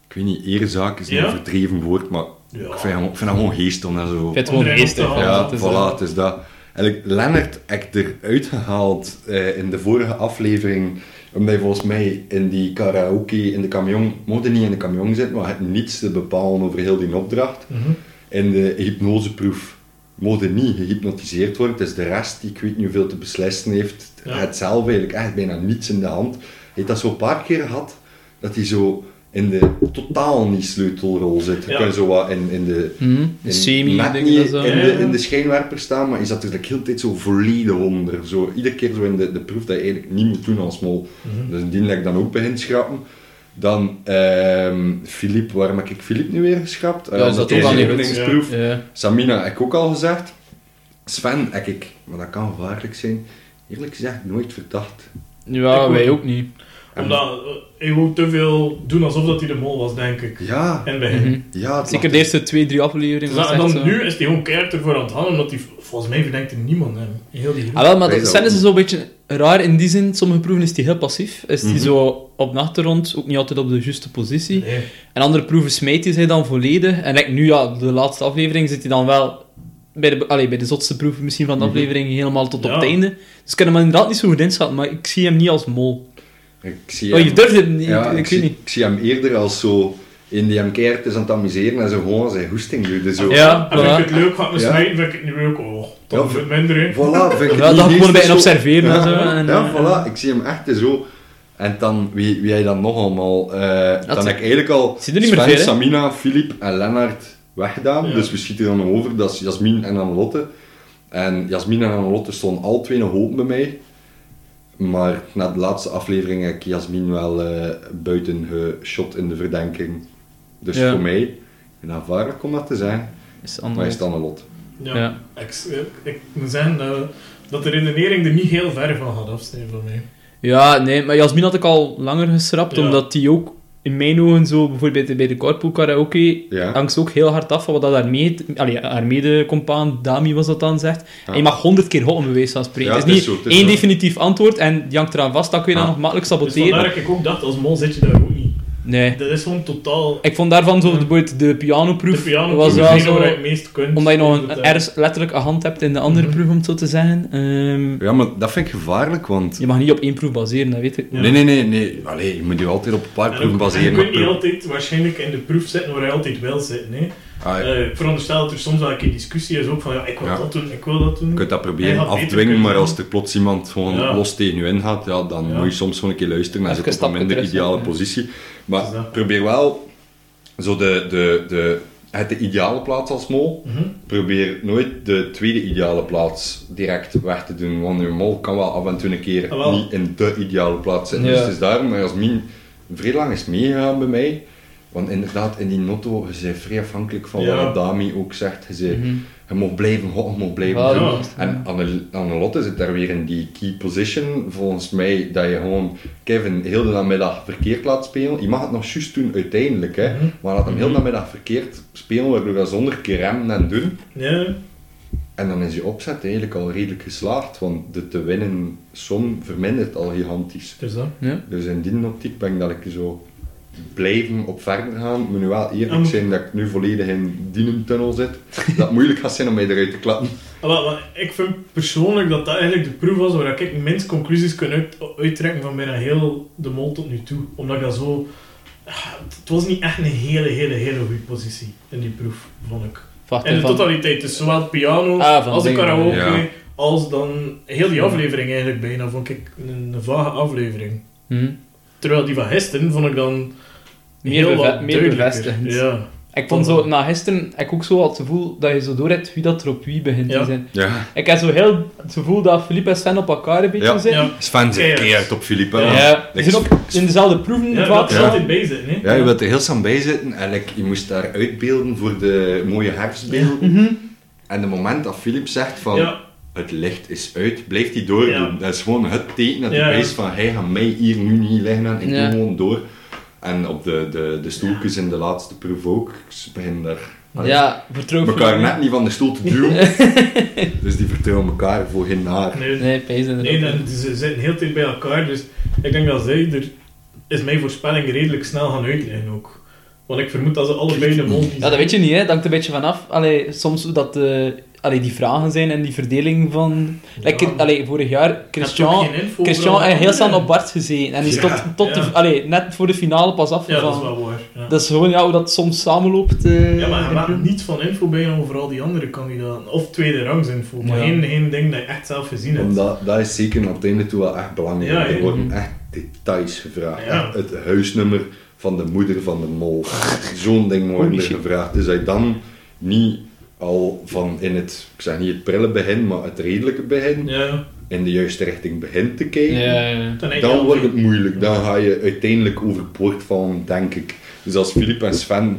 Ik weet niet, eerzaak is Ja? een verdreven woord, maar Ja. ik, vind, hem- ik vind dat gewoon geest om dat zo... Ik vind het gewoon geestig. hè. Ja, Het is, voilà, het is dat. Eigenlijk, Lennart heb ik eruit gehaald eh, in de vorige aflevering, omdat je volgens mij in die karaoke in de camion, mocht je niet in de camion zitten, maar je hebt niets te bepalen over heel die opdracht. Mhm. In de hypnoseproef je niet gehypnotiseerd worden, het is de rest die ik weet niet hoeveel te beslissen heeft. Ja. Het zelf eigenlijk echt bijna niets in de hand. Hij heeft dat zo een paar keer gehad, dat hij zo in de totaal niet sleutelrol zit. Je Ja. kan zo wat in, in de Mhm. De in- semi niet en zo. in, de, ja. in de schijnwerper staan, maar je zat er de tijd zo volledig onder. Zo, iedere keer zo in de, de proef dat je eigenlijk niet moet doen als mol. Mhm. Dus indien dat ik dan ook begin schrappen. Dan ehm Filip, waarom heb ik Filip nu weer geschrapt? Ja, Eh, is dat ook al zijn lievelingsproef. Samina heb ik ook al gezegd. Sven heb ik, maar dat kan gevaarlijk zijn, eerlijk gezegd nooit verdacht. Ja, Ik wij ook. ook niet. Omdat eh, hij wou te veel doen alsof dat hij de mol was, denk ik. Ja, het begin. Mhm. ja het Zeker de eerste twee, drie afleveringen. Dus was dat- en dan zo. nu is hij gewoon keihard ervoor aan het halen, omdat hij, volgens mij verdenkt er niemand hem. Heel die. Ah, wel, maar dat dat Sven is ook. zo'n beetje raar in die zin. Sommige proeven is hij heel passief. Is hij Mhm. zo op de achtergrond, ook niet altijd op de juiste positie. Nee. En andere proeven smijt hij dan volledig. En like, nu, ja, de laatste aflevering zit hij dan wel bij de, allee, bij de zotste proeven misschien van de Mhm. aflevering helemaal tot op het einde. Dus ik kan hem inderdaad niet zo goed inschatten, maar ik zie hem niet als mol. Ik zie Oh, je hem- durft het niet, Ja, ik, zie, niet. ik zie hem eerder als zo in die hem keihard is aan het amuseren en zo gewoon zijn hoesting doet. Dus zo, Ja, En vind voilà. ik het leuk, ga ik me Ja. smijten, vind ik het niet leuk. Oh, Ja, toch ja, minder, hè. Voilà, vind ik Ja, dat gewoon bij zo. observeren ja, en zo. En, ja, eh, voilà, ik zie hem echt zo. En dan, wie, wie hij dan nog allemaal... eh, dan heb ik eigenlijk al Zie je er niet meer Sven, veel? Samina, Filip en Lennart weggedaan. Ja. Dus we schieten dan over, dat is Jasmin en Annelotte. En Jasmin en Annelotte stonden al twee nog open bij mij. Maar na de laatste aflevering heb ik Jasmin wel eh, buiten geshot in de verdenking. Dus Ja. voor mij, en aanvaardelijk om dat te zijn, Is maar is het Annelotte. Ja. Ja. Ik, moet zeggen dat, dat de redenering er niet heel ver van gaat afstaan voor mij. Ja, nee, maar Jasmin had ik al langer geschrapt, Ja. omdat die ook in mijn ogen zo, bijvoorbeeld bij de carpool karaoke, Ja. hangt ze ook heel hard af van wat dat haar, mede, allee, haar mede-compaan, Dami was dat dan, zegt. En je mag honderd keer hot om van spreken. Ja, het is niet het is zo, het is één zo. definitief antwoord en die hangt eraan vast, dan kun je Ja. dat nog makkelijk Dus saboteren. vandaar dat ik ook dacht, als mol zit je daar ook niet. Nee. Dat is gewoon totaal... Ik vond daarvan zo, bijvoorbeeld de pianoproef, de piano was wel degene waar je zo... het meest kunt. Omdat je nog een, een ergens letterlijk een hand hebt in de andere Mhm. proef, om het zo te zeggen. Ehm, Ja, maar dat vind ik gevaarlijk, want... je mag niet op één proef baseren, dat weet ik. Ja. Nee, nee, nee, nee. Allee, je moet je altijd op een paar en proeven ook- baseren. en Je kunt niet altijd waarschijnlijk in de proef zitten waar je altijd wil zitten. Hè. Ah, ja. Eh, ik veronderstel dat er soms wel een keer discussie is ook van ja, ik wil Ja. dat doen, ik wil dat doen. Je kunt dat proberen afdwingen, maar als er plots iemand gewoon Ja. los tegen je ingaat, ja, dan Ja. moet je soms gewoon een keer luisteren en Even zit op een minder terug ideale positie. Maar is probeer wel zo de, de, de, het de ideale plaats als mol. Mhm. Probeer nooit de tweede ideale plaats direct weg te doen, want je mol kan wel af en toe een keer Ah, niet in de ideale plaats zitten. Ja. Dus het is daarom dat Jasmin vrij lang is meegegaan bij mij. Want inderdaad, in die notto, je bent vrij afhankelijk van Ja. wat Dami ook zegt. Je, Mhm. je mag blijven, God, je mag blijven Ja, doen. En Anne- Annelotte zit daar weer in die key position, volgens mij, dat je gewoon Kevin heel de namiddag verkeerd laat spelen. Je mag het nog juist doen uiteindelijk, hè. Mhm. maar laat hem heel de namiddag verkeerd spelen, waardoor hij zonder keer remmen en doen. Ja, En dan is je opzet eigenlijk al redelijk geslaagd, want de te winnen som vermindert al gigantisch. dus dat. Ja. Dus in die optiek ben ik dat ik zo blijven op verder gaan. Ik moet nu wel eerlijk zijn dat ik nu volledig in die tunnel zit. Dat het moeilijk gaat zijn om mij eruit te klappen. Ah, maar ik vind persoonlijk dat dat eigenlijk de proef was waar ik minst conclusies kan uit, uittrekken van bijna heel de mol tot nu toe. Omdat ik dat zo... Het was niet echt een hele, hele, hele goede positie in die proef, vond ik. Wacht, In de van- totaliteit, dus zowel piano Ah, als de karaoke, ja. als dan heel die aflevering eigenlijk bijna, vond ik een, een vage aflevering. Mhm. Terwijl die van gisteren vond ik dan Meer heel beve- wat meer bevestigend. Ja. Ik vond zo, na gisteren, heb ik ook zo het gevoel dat je zo door hebt wie dat er op wie begint Ja. te zijn. Ja. Ik heb zo heel het gevoel dat Philippe en Sven op elkaar een beetje Ja. zitten. Ja. Sven zit Ja. keihard op Philippe. Ja. Die zijn ook in dezelfde proeven Ja, vaak zo. altijd bij zitten, hè. Ja, je wilt er heel snel bij zitten en like, je moest daar uitbeelden voor de mooie herfstbeelden. Mhm. En het moment dat Philip zegt van Ja, het licht is uit, blijft hij doordoen. Ja. Dat is gewoon het teken dat hij Ja, wijst van hij gaat mij hier nu niet leggen en ik Ja. doe gewoon door. En op de, de, de stoeltjes in de laatste proef ook. Ze beginnen daar allee, Ja, vertrouw elkaar net niet van de stoel te duwen. dus die vertrouwen elkaar voor geen naar. nee, Nee, Nee, en ze zitten heel tijd bij elkaar, dus ik denk dat zij er, is mijn voorspelling, redelijk snel gaan uitleggen ook. Want ik vermoed dat ze allebei de mol Ja, dat weet je niet, hè. Dat hangt een beetje vanaf. Allee, soms dat de, allee, die vragen zijn en die verdeling van... Like, Ja. allee, vorig jaar, Christian... Christian heel snel op Bart gezeten. En die is Ja. tot, tot Ja. de, allee, net voor de finale pas Ja, dat is afgevallen. wel waar. Ja. dat is gewoon ja, hoe dat soms samenloopt. eh, ja, maar de maakt niets van info bij over al die andere kandidaten. Of tweede rangs info, maar Ja. geen, geen ding dat je echt zelf gezien hebt. Omdat, dat is zeker aan het einde toe wel echt belangrijk. Ja, ja. Er worden Mhm. echt details gevraagd. Ja. Echt het huisnummer van de moeder van de mol. Zo'n ding wordt er gevraagd. Dus dat je dan niet al van in het, ik zeg niet het prille begin, maar het redelijke begin, Ja, in de juiste richting begint te kijken. Ja, ja, ja. dan Dan wordt het moeilijk. Dan ga je uiteindelijk overboord vallen, denk ik. Dus als Filip en Sven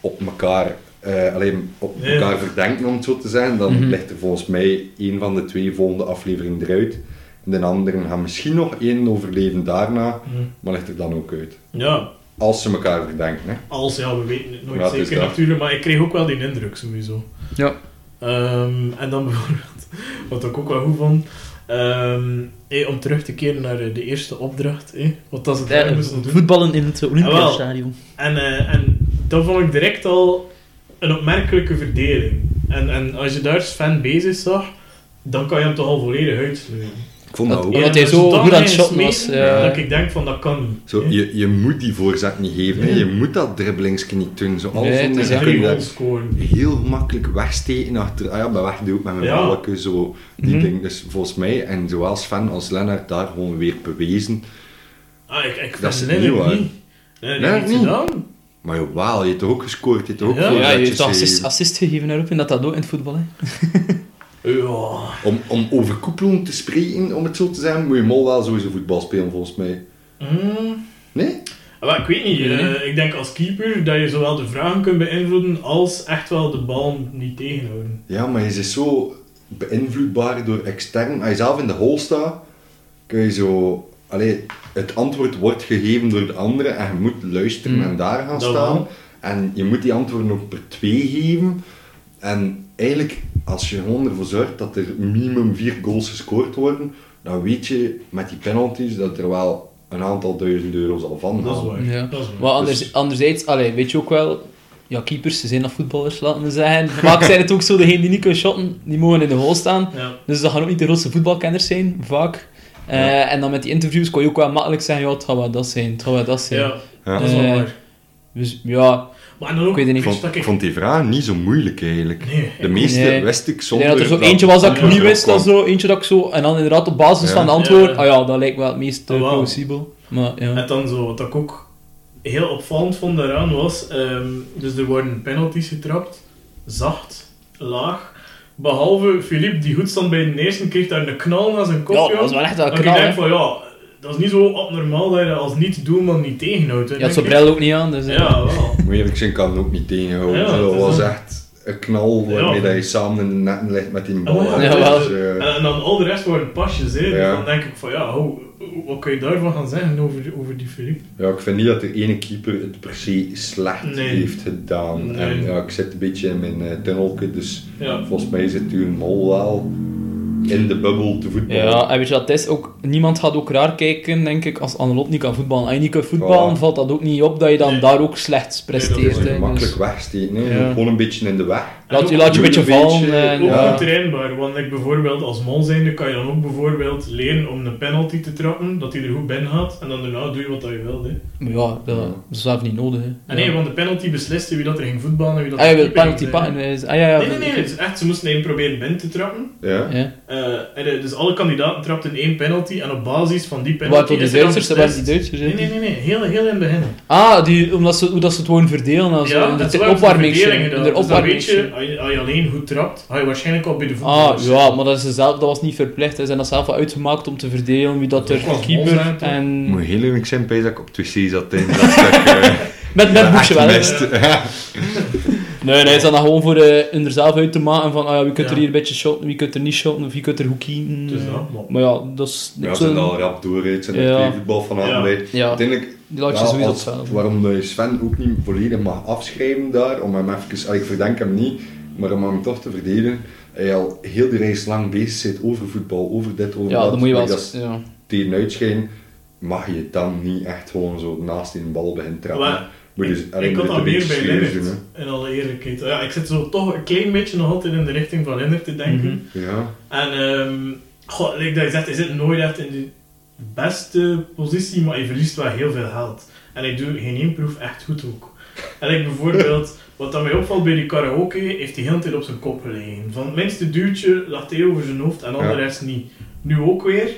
op elkaar, eh, alleen op Ja. elkaar verdenken, om het zo te zijn, dan Mhm. ligt er volgens mij een van de twee volgende afleveringen eruit. En de anderen gaan misschien nog één overleven daarna, Hm. maar ligt er dan ook uit. Ja, Als ze elkaar verdenken. Hè. als, ja, we weten het nooit Ja, zeker natuurlijk, maar ik kreeg ook wel die indruk sowieso. Ja. Ehm, en dan bijvoorbeeld, wat ik ook wel goed vond, ehm, hey, om terug te keren naar eh, de eerste opdracht, hey, wat dat ze daar Ja, moesten doen. voetballen in het Olympiastadion. En, eh, en dat vond ik direct al een opmerkelijke verdeling. En, en als je daar Sven bezig zag, dan kan je hem toch al volledig uitsluiten. Ik vond dat Dat- ook. Omdat hij zo goed aan het smeten, was, ja. Dat ik denk van, dat kan niet. Zo, je, je moet die voorzet niet geven. Je moet dat dribbelingsje niet doen. Zo, alles Nee, onder- je heel gemakkelijk wegsteken achter. Ah ja, bij weg doe ik met mijn Ja. balken zo. Die Mhm. ding. Dus volgens mij, en zowel Sven als Lennart daar gewoon weer bewezen. Ah, ik, ik Dat is niet Lennart waar. niet. Nee, Nee, dat niet niet. gedaan. Maar jawel, je hebt toch ook gescoord, je hebt toch ook Ja. Ja, je assist, gegeven. assist gegeven daarop en dat dat ook in het voetbal. Hè. Ja. Om, om over koepelen te spreken, om het zo te zeggen, moet je mol wel sowieso voetbal spelen, volgens mij. Mm. Nee? Maar ik weet niet, Ik weet het eh, ik denk als keeper dat je zowel de vragen kunt beïnvloeden als echt wel de bal niet tegenhouden. Ja, maar je is zo beïnvloedbaar door extern. Als je zelf in de hol staat, kun je zo... Allee, het antwoord wordt gegeven door de andere en je moet luisteren Mm. en daar gaan Dat staan. wel. En je moet die antwoorden ook per twee geven. En eigenlijk, als je gewoon ervoor zorgt dat er minimum vier goals gescoord worden, dan weet je met die penalties dat er wel een aantal duizend euro zal van Dat is gaan. waar. Ja. Dat is waar. Maar anders, Dus- anderzijds, allee, weet je ook wel, ja, keepers, ze zijn nog voetballers, laten we zeggen. Vaak zijn het ook zo, degenen die niet kunnen shotten, die mogen in de goal staan. Ja. Dus dat gaan ook niet de grootste voetbalkenners zijn, vaak. Eh, Ja. En dan met die interviews kon je ook wel makkelijk zeggen, ja, het gaat wel dat zijn, het gaat wel dat zijn. ja, Ja. dat is wel Eh, waar. Dus ja, Maar dan ook, ik weet het Ik niet. vond, ik vond die vraag niet zo moeilijk eigenlijk. Nee, De ik- meeste Nee. wist ik Ik zonder... denk dat er zo eentje was dat ik Ja, niet ja, wist, dat zo, eentje dat ik zo, en dan inderdaad op basis Ja. van de antwoord, Ja. ah ja, dat lijkt wel het meest plausibel. Maar ja. En dan zo, wat ik ook heel opvallend vond daaraan was, ehm, dus er worden penalties getrapt, zacht, laag. Behalve Philippe, die goed stond bij de eerste, kreeg daar een knal naar zijn kop. Ja, dat was wel echt wel Dat ik knal, denk van, ja, dat is niet zo abnormaal dat je dat als niet-doelman niet tegenhoudt. hè, Je had zo'n bril ook niet aan, dus... eh. Ja, wel. Moet eerlijk zijn, kan het ook niet tegenhouden. Ja, dat was dan- echt een knal waarmee Ja. dat je samen in de netten ligt met die bal. Hè. ja, wel. Dus, eh, En, dan al de rest waren pasjes, hè. Dus Ja. dan denk ik van, ja, hoe, wat kun je daarvan gaan zeggen over, over die Philippe? ja, ik vind niet dat de ene keeper het per se slecht Nee. heeft gedaan. Nee. En ja, ik zit een beetje in mijn uh, tunnelke, dus Ja. volgens mij zit u een mol wel in de bubbel te voetballen. Ja, en weet je wat het is? Ook, niemand gaat ook raar kijken, denk ik, als Annelot niet kan voetballen. Als je niet kan voetballen, Voilà. valt dat ook niet op dat je dan Nee. daar ook slecht Nee, presteert. dat is hè. makkelijk Dus wegsteken. Ja. Gewoon een beetje in de weg. laat, ook- je, laat je een beetje vallen. beetje, en, Ook Ja. goed trainbaar, want ik bijvoorbeeld als mol zijnde kan je dan ook bijvoorbeeld leren om een penalty te trappen, dat hij er goed binnen gaat, en dan daarna doe je wat dat je wilt. Hè. Maar ja, dat Ja. is zelf niet nodig. Hè. En nee, ja. want de penalty besliste wie dat er ging voetballen en wie dat Ah, keeper penalty pakken. is- Ah ja, ja. Nee, nee, nee, het is echt, ze moesten hem proberen binnen te trappen, Ja. Eh, eh, dus alle kandidaten trapten één penalty en op basis van die penalty... Er dan Duitsers, die Duitsers Nee, nee, nee, nee. Heel, heel in het begin. Ah, die, omdat ze, hoe dat ze het gewoon verdelen. Also, Ja, dat de is wel opwarming. de Dus dan weet je, opwarming. als je, als je alleen goed trapt, ga je waarschijnlijk al bij de Ah, voetballers. ja, maar dat, is zelf, dat was niet verplicht. Ze zijn dat zelf wel uitgemaakt om te verdelen wie dat Dat er keeper en... Moet heel eerlijk zijn, Pijs, dat ik op het wc zat in dat stuk. eh, Met, met boekje wel. Nee, nee, is dat dan gewoon voor eh, er zelf uit te maken van ah, ja, wie kunt er hier een beetje shotten, wie kunt er niet shotten, of wie kunt er kiezen. Dus dat, maar- Maar ja, dat is... Ja, ze zijn al rap door, het zijn er Ja. voetbal vanaf Ja. bij. Ja, Uiteindelijk, die laat je ja, sowieso hetzelfde. waarom je Sven ook niet volledig mag afschrijven daar, om hem even, ik verdenk hem niet, maar om hem toch te verdedigen, hij al heel de reis lang bezig zit over voetbal, over dit, over Ja, dat, dan moet je wel... dat Ja. tegen mag je dan niet echt gewoon zo naast die bal beginnen trappen. Maar Moet je ik, alleen ik had dat een meer beetje bij hè. in alle eerlijkheid. Ja, ik zit zo toch een klein beetje nog altijd in de richting van Linnert te denken. Mhm. Ja, En, ehm goh, like dat je zegt, hij zit nooit echt in de beste positie, maar hij verliest wel heel veel geld. En hij doet geen één proef echt goed ook. En like bijvoorbeeld, wat dat mij opvalt bij die karaoke, heeft hij heel de tijd op zijn kop gelegen. Van het minste duwtje lag hij over zijn hoofd en al Ja. de rest niet. Nu ook weer.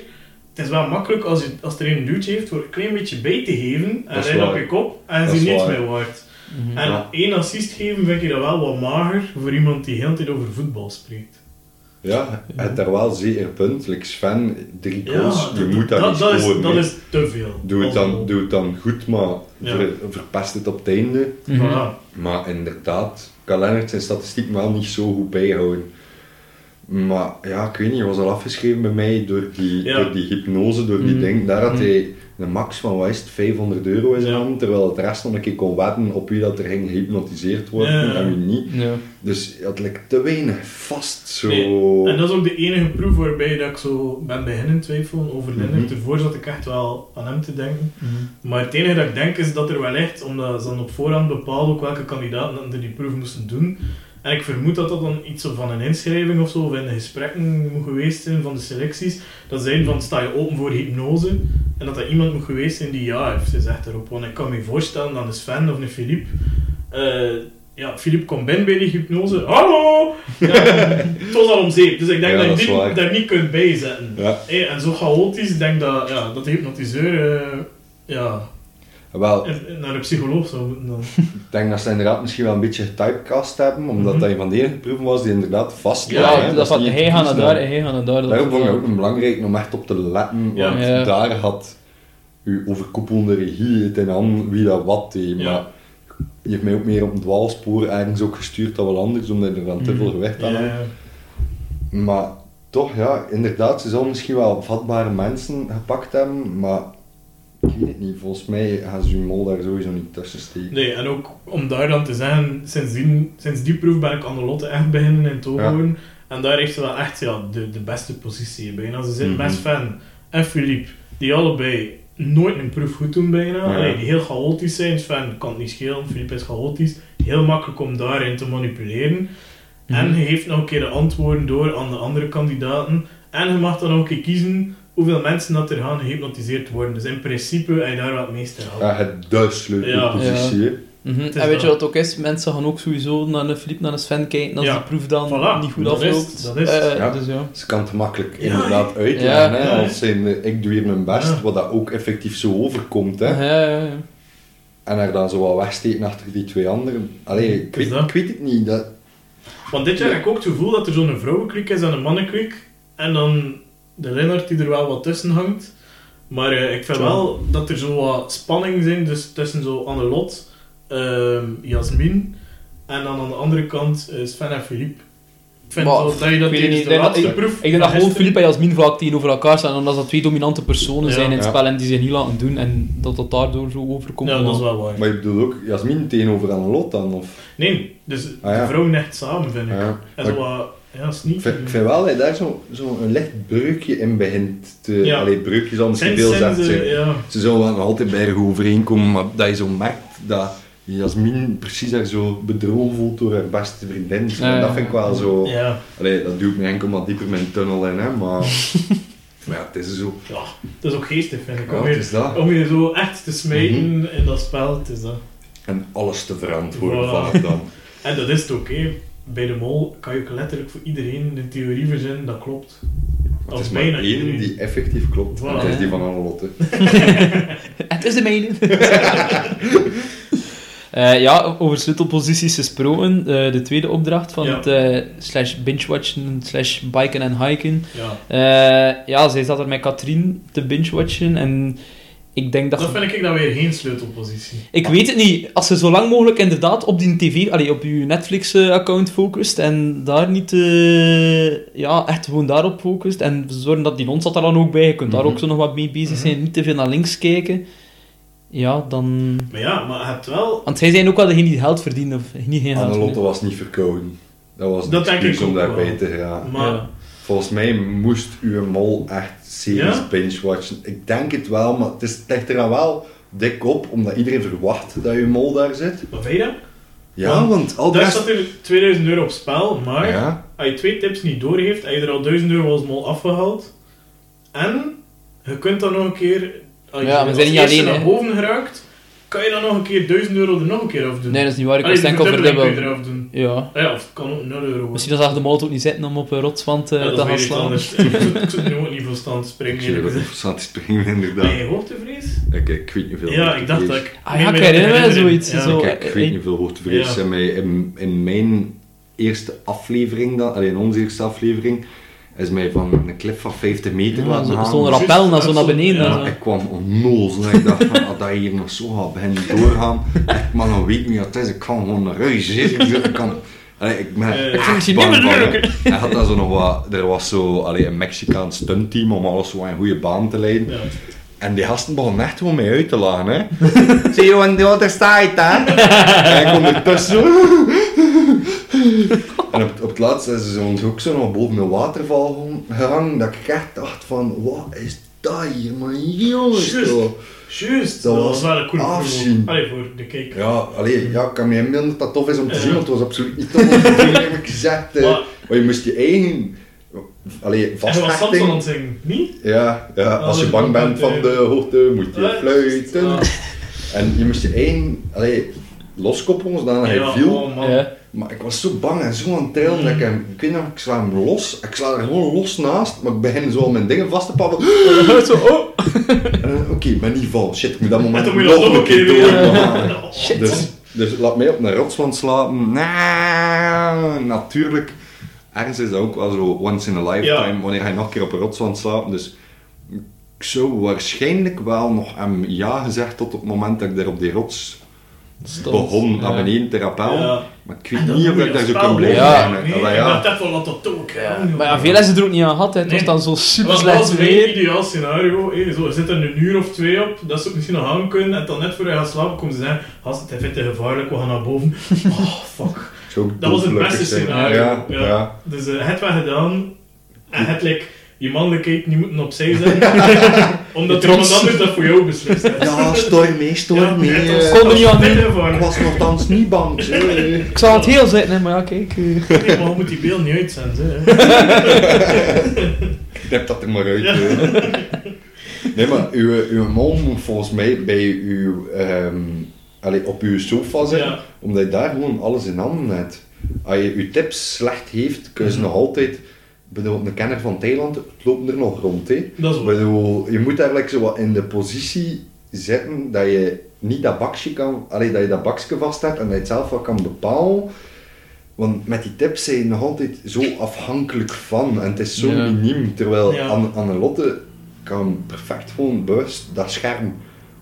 Het is wel makkelijk als, je, als er een duwtje heeft voor een klein beetje bij te geven en hij op je kop en Dat ze waar. meer waard. Mhm. En Ja. één assist geven vind ik dat wel wat mager voor iemand die heel de tijd over voetbal spreekt. ja, het is daar wel zeker punt. Like Sven, drie goals, je moet dat, dat, niet dat is, scoren. dat is te veel. Doe het, dan, doe het dan goed, maar Ja. ver- verpest het op het einde. Mhm. Voilà. Maar inderdaad, kan Lennart zijn statistiek wel niet zo goed bijhouden. Maar ja, ik weet niet, hij was al afgeschreven bij mij door die, Ja. door die hypnose, door die Mhm. ding. Daar had Mhm. hij een max van, wat is het, 500 euro in zijn Ja. hand, terwijl het rest nog een keer kon wetten op wie dat er ging gehypnotiseerd worden Ja. en wie niet. Ja. Dus hij had like, te weinig vast, zo... Nee, En dat is ook de enige proef waarbij dat ik zo ben beginnen twijfelen over Lennart. Mhm. Ervoor zat ik echt wel aan hem te denken. Mhm. Maar het enige dat ik denk is dat er wellicht, omdat ze dan op voorhand bepaalden ook welke kandidaten dat er die proef moesten doen. En ik vermoed dat dat dan iets van een inschrijving of zo, of in de gesprekken moet geweest zijn van de selecties. Dat zijn van, sta je open voor hypnose? En dat dat iemand moet geweest zijn die ja heeft gezegd daarop. Want ik kan me voorstellen dat een Sven of een Philippe... eh, ja, Philippe komt binnen bij die hypnose. Hallo! Ja, het was al om zeep. Dus ik denk Ja, dat dat je die daar niet kunt bijzetten. Ja, Hey, en zo chaotisch, ik denk dat, ja, dat de hypnotiseur eh, ja, wel, naar een psycholoog zou moeten dan. ik denk dat ze inderdaad misschien wel een beetje getypecast hebben, omdat Mhm. dat een van de enige proeven was die inderdaad vast Ja, dat is van niet hij gaat naar daar en hij gaat naar daar. Daarom is vond ik het ook belangrijk om echt op te letten, Ja. want Ja. daar had uw overkoepelende regie het in hand wie dat wat deed. Ja. Maar je heeft mij ook meer op een dwaalspoor ergens ook gestuurd dan wel anders, omdat er dan te Mhm. veel gewicht aan had. Maar toch, ja, inderdaad, ze zullen misschien wel vatbare mensen gepakt hebben, maar ik weet het niet. Volgens mij gaan ze hun mol daar sowieso niet tussen steken. nee, en ook om daar dan te zeggen, sindsdien, sinds die proef ben ik Annelotte echt beginnen in Togoen. En daar heeft ze wel echt ja, de, de beste positie bijna. Ze zijn Mhm. best fan en Philippe, die allebei nooit een proef goed doen bijna. Ja. Allee, die heel chaotisch zijn. Sven kan het niet schelen, Philippe is chaotisch. Heel makkelijk om daarin te manipuleren. En Mhm. je heeft nog een keer de antwoorden door aan de andere kandidaten. En je mag dan ook een keer kiezen hoeveel mensen dat er gaan gehypnotiseerd worden. Dus in principe heb je daar wat meeste aan. Ja, het de sleutelpositie. hè. Mhm. is En weet je wat het ook is? Mensen gaan ook sowieso naar een Philippe, naar een Sven kijken als Ja. die proef dan Voilà, niet goed dat is afloopt. het, dat is. Eh, Ja. Dus ja. Ze kan het makkelijk Ja, inderdaad uitleggen, ja, hè, ja. als zijn, eh, ik doe hier mijn best, Ja. wat dat ook effectief zo overkomt. Hè. Ja, ja, ja. En er dan zo wat wegsteken achter die twee anderen. Allee, weet, ik weet het niet. Dat, Want dit jaar heb ik ook het gevoel dat er zo'n vrouwenklik is en een mannenklik. En dan de Lennart die er wel wat tussen hangt. Maar eh, ik vind wel dat er zo wat spanning zijn dus tussen zo Annelot, ehm Jasmin en dan aan de andere kant eh, Sven en Philippe. Ik vind Maar, zo dat je dat de denk dat- laatste ik- proef... Ik denk dat gewoon Philippe en Jasmin vaak tegenover elkaar staan, omdat dat twee dominante personen Ja. zijn in het Ja. spel en die zich niet laten doen en dat dat daardoor zo overkomt. Ja, dat is maar- wel waar. maar je bedoelt ook Jasmin tegenover Annelot dan? Of? Nee, dus Ah, ja. de vrouwen echt samen, vind ik. Ja. En Maar zo wat, ja, ik, sneaky. vind, ik vind wel dat je daar zo'n zo een licht breukje in begint te... Ja. Allee, breukje zal misschien Sinds- veel eh, ja. Ze zullen wel nog altijd bij haar overeenkomen, maar dat je zo merkt dat Jasmin precies daar zo bedrogen voelt door haar beste vriendin. Ja, dat vind ik wel zo... Ja, Allee, dat ik me enkel maar dieper mijn tunnel in, hè, maar... maar ja, het is zo... ja, dat is ook geestig, vind ik. Ja, Om je, is dat. om je zo echt te smijten Mhm. in dat spel, het is dat. En alles te verantwoorden Voilà. van het dan. En dat is het ook, hè. Bij de mol kan je ook letterlijk voor iedereen een theorie verzinnen dat klopt. Het is maar bijna één iedereen. die effectief klopt. Voilà. Dat is die van Annelotte. Het is de mijne. Eh, ja, over sleutelposities gesproken. eh, de tweede opdracht van Ja. het eh, slash binge-watchen slash biken en hiken. Ja. Eh, ja, zij zat er met Katrien te binge-watchen en ik denk dat... Dat vind ik dan weer geen sleutelpositie. Ik weet het niet. Als je zo lang mogelijk inderdaad op die tv, allee, op je Netflix-account focust en daar niet, eh, ja, echt gewoon daarop focust en zorgen dat die hond zat er dan ook bij, je kunt daar Mhm. ook zo nog wat mee bezig zijn, niet te veel naar links kijken, ja, dan... Maar ja, maar je hebt wel... Want zij zijn ook wel degene die geld verdienen, of niet geen geld Annelotte verdienen. was niet verkouden. Dat was Dat een denk ik om daarbij te geraken. Maar Ja. Volgens mij moest uw mol echt series Ja? binge-watchen. Ik denk het wel, maar het, is, het ligt er dan wel dik op, omdat iedereen verwacht dat uw mol daar zit. wat vind je dat? Ja, Want want al Daar rest... staat er 2000 euro op spel, maar Ja, als je twee tips niet doorgeeft, heb je er al 1000 euro als mol afgehaald. En je kunt dan nog een keer, als je Ja, we als zijn niet eerste alleen, naar boven geraakt, kan je dan nog een keer 1000 euro er nog een keer afdoen. Nee, dat is niet waar, ik Allee, was de enkel verdubbeling kun je verdubbeld. eraf doen. Ja. Ah ja, of het kan ook 0 euro. Misschien dat ze de mol ook niet zitten om op een rotswand eh, Ja, te dat gaan slaan. anders. Ik zou- nu ook niet veel staan te springen. ik te springen, inderdaad. Ben je hoogtevrees? Ik, ik weet niet veel. Ja, ik dacht dat ik... Ah ja, ik herinner zoiets, Ja. zo. Kijk, ik weet niet veel hoogtevrees. Ja. In, mijn, in, mijn eerste aflevering, dan, in onze eerste aflevering, is mij van een klif van 50 meter Ja, laten zo- gaan. Zo'n rappel naar zo naar beneden. ja. Ja, ik kwam onnozel en ik dacht van, als dat hier nog zo gaat beginnen doorgaan, echt, maar dan weet niet wat het is, ik kan gewoon naar huis zitten. Ik kan... Allee, ik ben Eh, Ik echt niet bang meer van- leuk. Hij had daar zo nog wat, er was zo allee, een Mexicaans stuntteam om alles zo in een goede baan te leiden. Ja. En die gasten begonnen echt gewoon mee uit te lachen, hè. See you on the other side, hè. en ik ondertussen zo... en op, op het laatst is ze ons ook zo nog boven een waterval gehangen, dat ik echt dacht van, wat is dat hier, man, jongens, Juist. Dat dat, was was wel een coole afzien. Allee, voor de kijker. Ja, allee, ja, ik kan me inbeelden dat dat tof is om te zien, want het was absoluut niet tof om te heb ik gezegd. eh. Maar- je moest je eigen... Allee, En je was Samson aan vasthechting... het zingen, niet? Ja, ja, als je bang bent van de hoogte, moet je fluiten. En je moest je eigen... Allee, loskoppelen, zodat hij Ja, viel. oh. Ja. Maar ik was zo bang en zo aan het trillen dat ik hem... Ik weet nog, ik sla hem los. Ik sla er gewoon los naast, maar ik begin zo al mijn dingen vast te pakken. Zo, oh. Dan, Oké, ben niet val. Shit, ik moet dat moment nog een keer door. weer- maken. Shit. Dus, dus laat mij op een rotswand slapen. Natuurlijk. Ergens is dat ook wel zo once in a lifetime, Ja. wanneer hij nog een keer op een rotswand slaapt. Dus ik zou waarschijnlijk wel nog hem ja gezegd tot op het moment dat ik daar op die rots Stond. begon Ja. naar beneden te rappellen. Ja. Maar ik weet niet of ik daar zo dat kan blijven Ja. hangen. Nee, ik ja. echt wel dat dat ook. Ja, joh. Maar ja, veel hebben ze er ook niet aan gehad. Het was dan zo super Dat slecht was mijn weer. ideaal scenario. hé. Zo, er zit er een uur of twee op, dat ze ook misschien nog aan kunnen. En dan net voor je gaat slapen komen ze zeggen, gast, het vindt het gevaarlijk, we gaan naar boven. Oh, fuck. Dat was het beste scenario. Ja, Ja. ja. Dus eh, het wat gedaan. En het like, je mannelijkheid niet moeten opzij zetten. omdat er iemand anders dat voor jou beslist heeft. Ja, storm mee, storm mee. eh. was- Kon er niet aan doen. Ik was nogthans niet bang. zeg. Ik zal het heel zitten, hè, maar ja, kijk. eh. Nee, maar je moet die beeld niet uitzenden. hè. Knip dat er maar uit. Ja. eh. Nee, maar uw, uw mol moet volgens mij bij uw, ehm, allee, op uw sofa zitten, Ja. omdat je daar gewoon alles in handen hebt. Als je uw tips slecht heeft, kun je ze Mhm. nog altijd... Ik bedoel, een kenner van Thailand, het loopt er nog rond. Hè. Dat is bedoel, je moet eigenlijk zo wat in de positie zitten dat je niet dat bakje kan, allee, dat je dat bakje vast hebt en dat je het zelf wat kan bepalen. Want met die tips zijn je nog altijd zo afhankelijk van en het is zo Ja. miniem. Terwijl Ja. Anne, Annelotte kan perfect gewoon bewust dat scherm,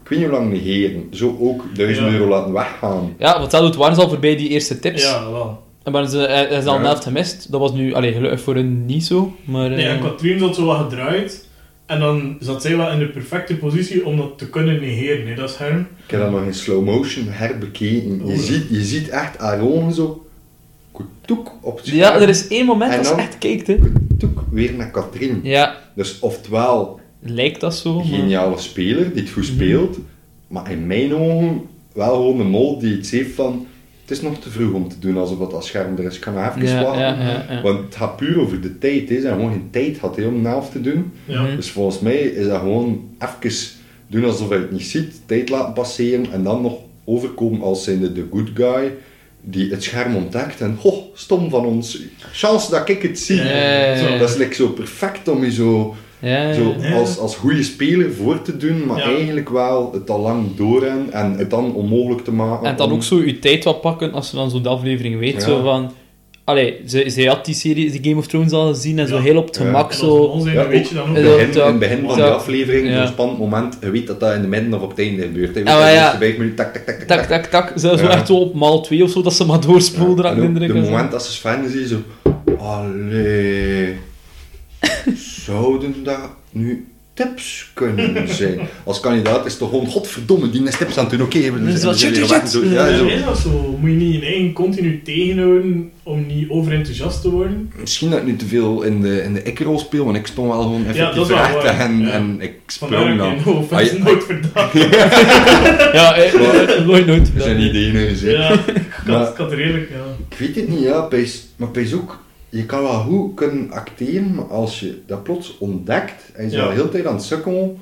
ik weet niet hoe lang negeren, zo ook 1000 Ja. euro laten weggaan. Ja, want dat doet Warns al voorbij die eerste tips. Ja, wel. En maar ze, hij hij is al een helft gemist. Dat was nu, allee, gelukkig voor hen niet zo. Maar, Nee, en eh, Katrien zat zo wat gedraaid. En dan zat zij wel in de perfecte positie om dat te kunnen negeren, hè, dat scherm. Ik heb dat nog in slow motion herbekeken. Je, Oh. ziet, je ziet echt haar ogen zo, toek op het scherm. ja, er is één moment En dat ze dan- echt kijkt. Hè. Toek, weer naar Katrien. Ja, Dus oftewel lijkt dat zo. maar- geniale speler die het goed speelt, maar in mijn ogen wel gewoon een mol die iets heeft van is nog te vroeg om te doen alsof dat als scherm er is. Ik kan nog even Ja, wachten. ja, ja, ja. Want het gaat puur over de tijd. Hè. Ze hebben gewoon geen tijd hè, om een helft te doen. Ja. Mhm. Dus volgens mij is dat gewoon even doen alsof hij het niet ziet, tijd laten passeren en dan nog overkomen als zijnde de good guy. die het scherm ontdekt en, ho, stom van ons, chance dat ik het zie. Zo. Dat is like zo perfect om je zo, Ja, zo Ja. als, als goede speler voor te doen, maar Ja. eigenlijk wel het al lang doorren en het dan onmogelijk te maken. En dan om- ook zo je tijd wat pakken als je dan zo'n aflevering weet. Ja. Zo van... Allee, ze, ze had die serie, die Game of Thrones al gezien en zo Ja. heel op het gemak zo... Ja, dan weet je dan ook. In Ja, het begin, in het begin van de aflevering, ja. zo'n spannend moment, je weet dat dat in de midden of op het einde gebeurt. Je weet Ah, de ja. vijf minuten, tak, tak, tak, tak, Tak, tak, tak. Zo, zo echt zo op maal 2 of zo, dat ze maar doorspoelden, Ja, en de de zo. moment dat ze Sven zie, zo... Allee... Zouden dat nu tips kunnen zijn? Als kandidaat is het toch gewoon... Godverdomme, die is tips aan het doen. Oké, is wat shit, shit, weg. Zo. Ja, Ja, zo. is dat zo? Moet je niet je eigen continu tegenhouden om niet overenthousiast te worden? Misschien dat ik nu te veel in de, in de ik-rol speel, want ik stond wel gewoon Ja, effectief is recht waar. en, Ja. en ik sprong dat dan. Ah, je- nooit verdacht. Ja, eh, nooit, nooit. Er zijn ideeën in. Ja, ik Maar- had, ik had er redelijk, ja. Ik weet het niet, ja. Pijs, maar Pijs ook, je kan wel goed kunnen acteren, maar als je dat plots ontdekt en je is Ja. al heel de tijd aan het sukkelen,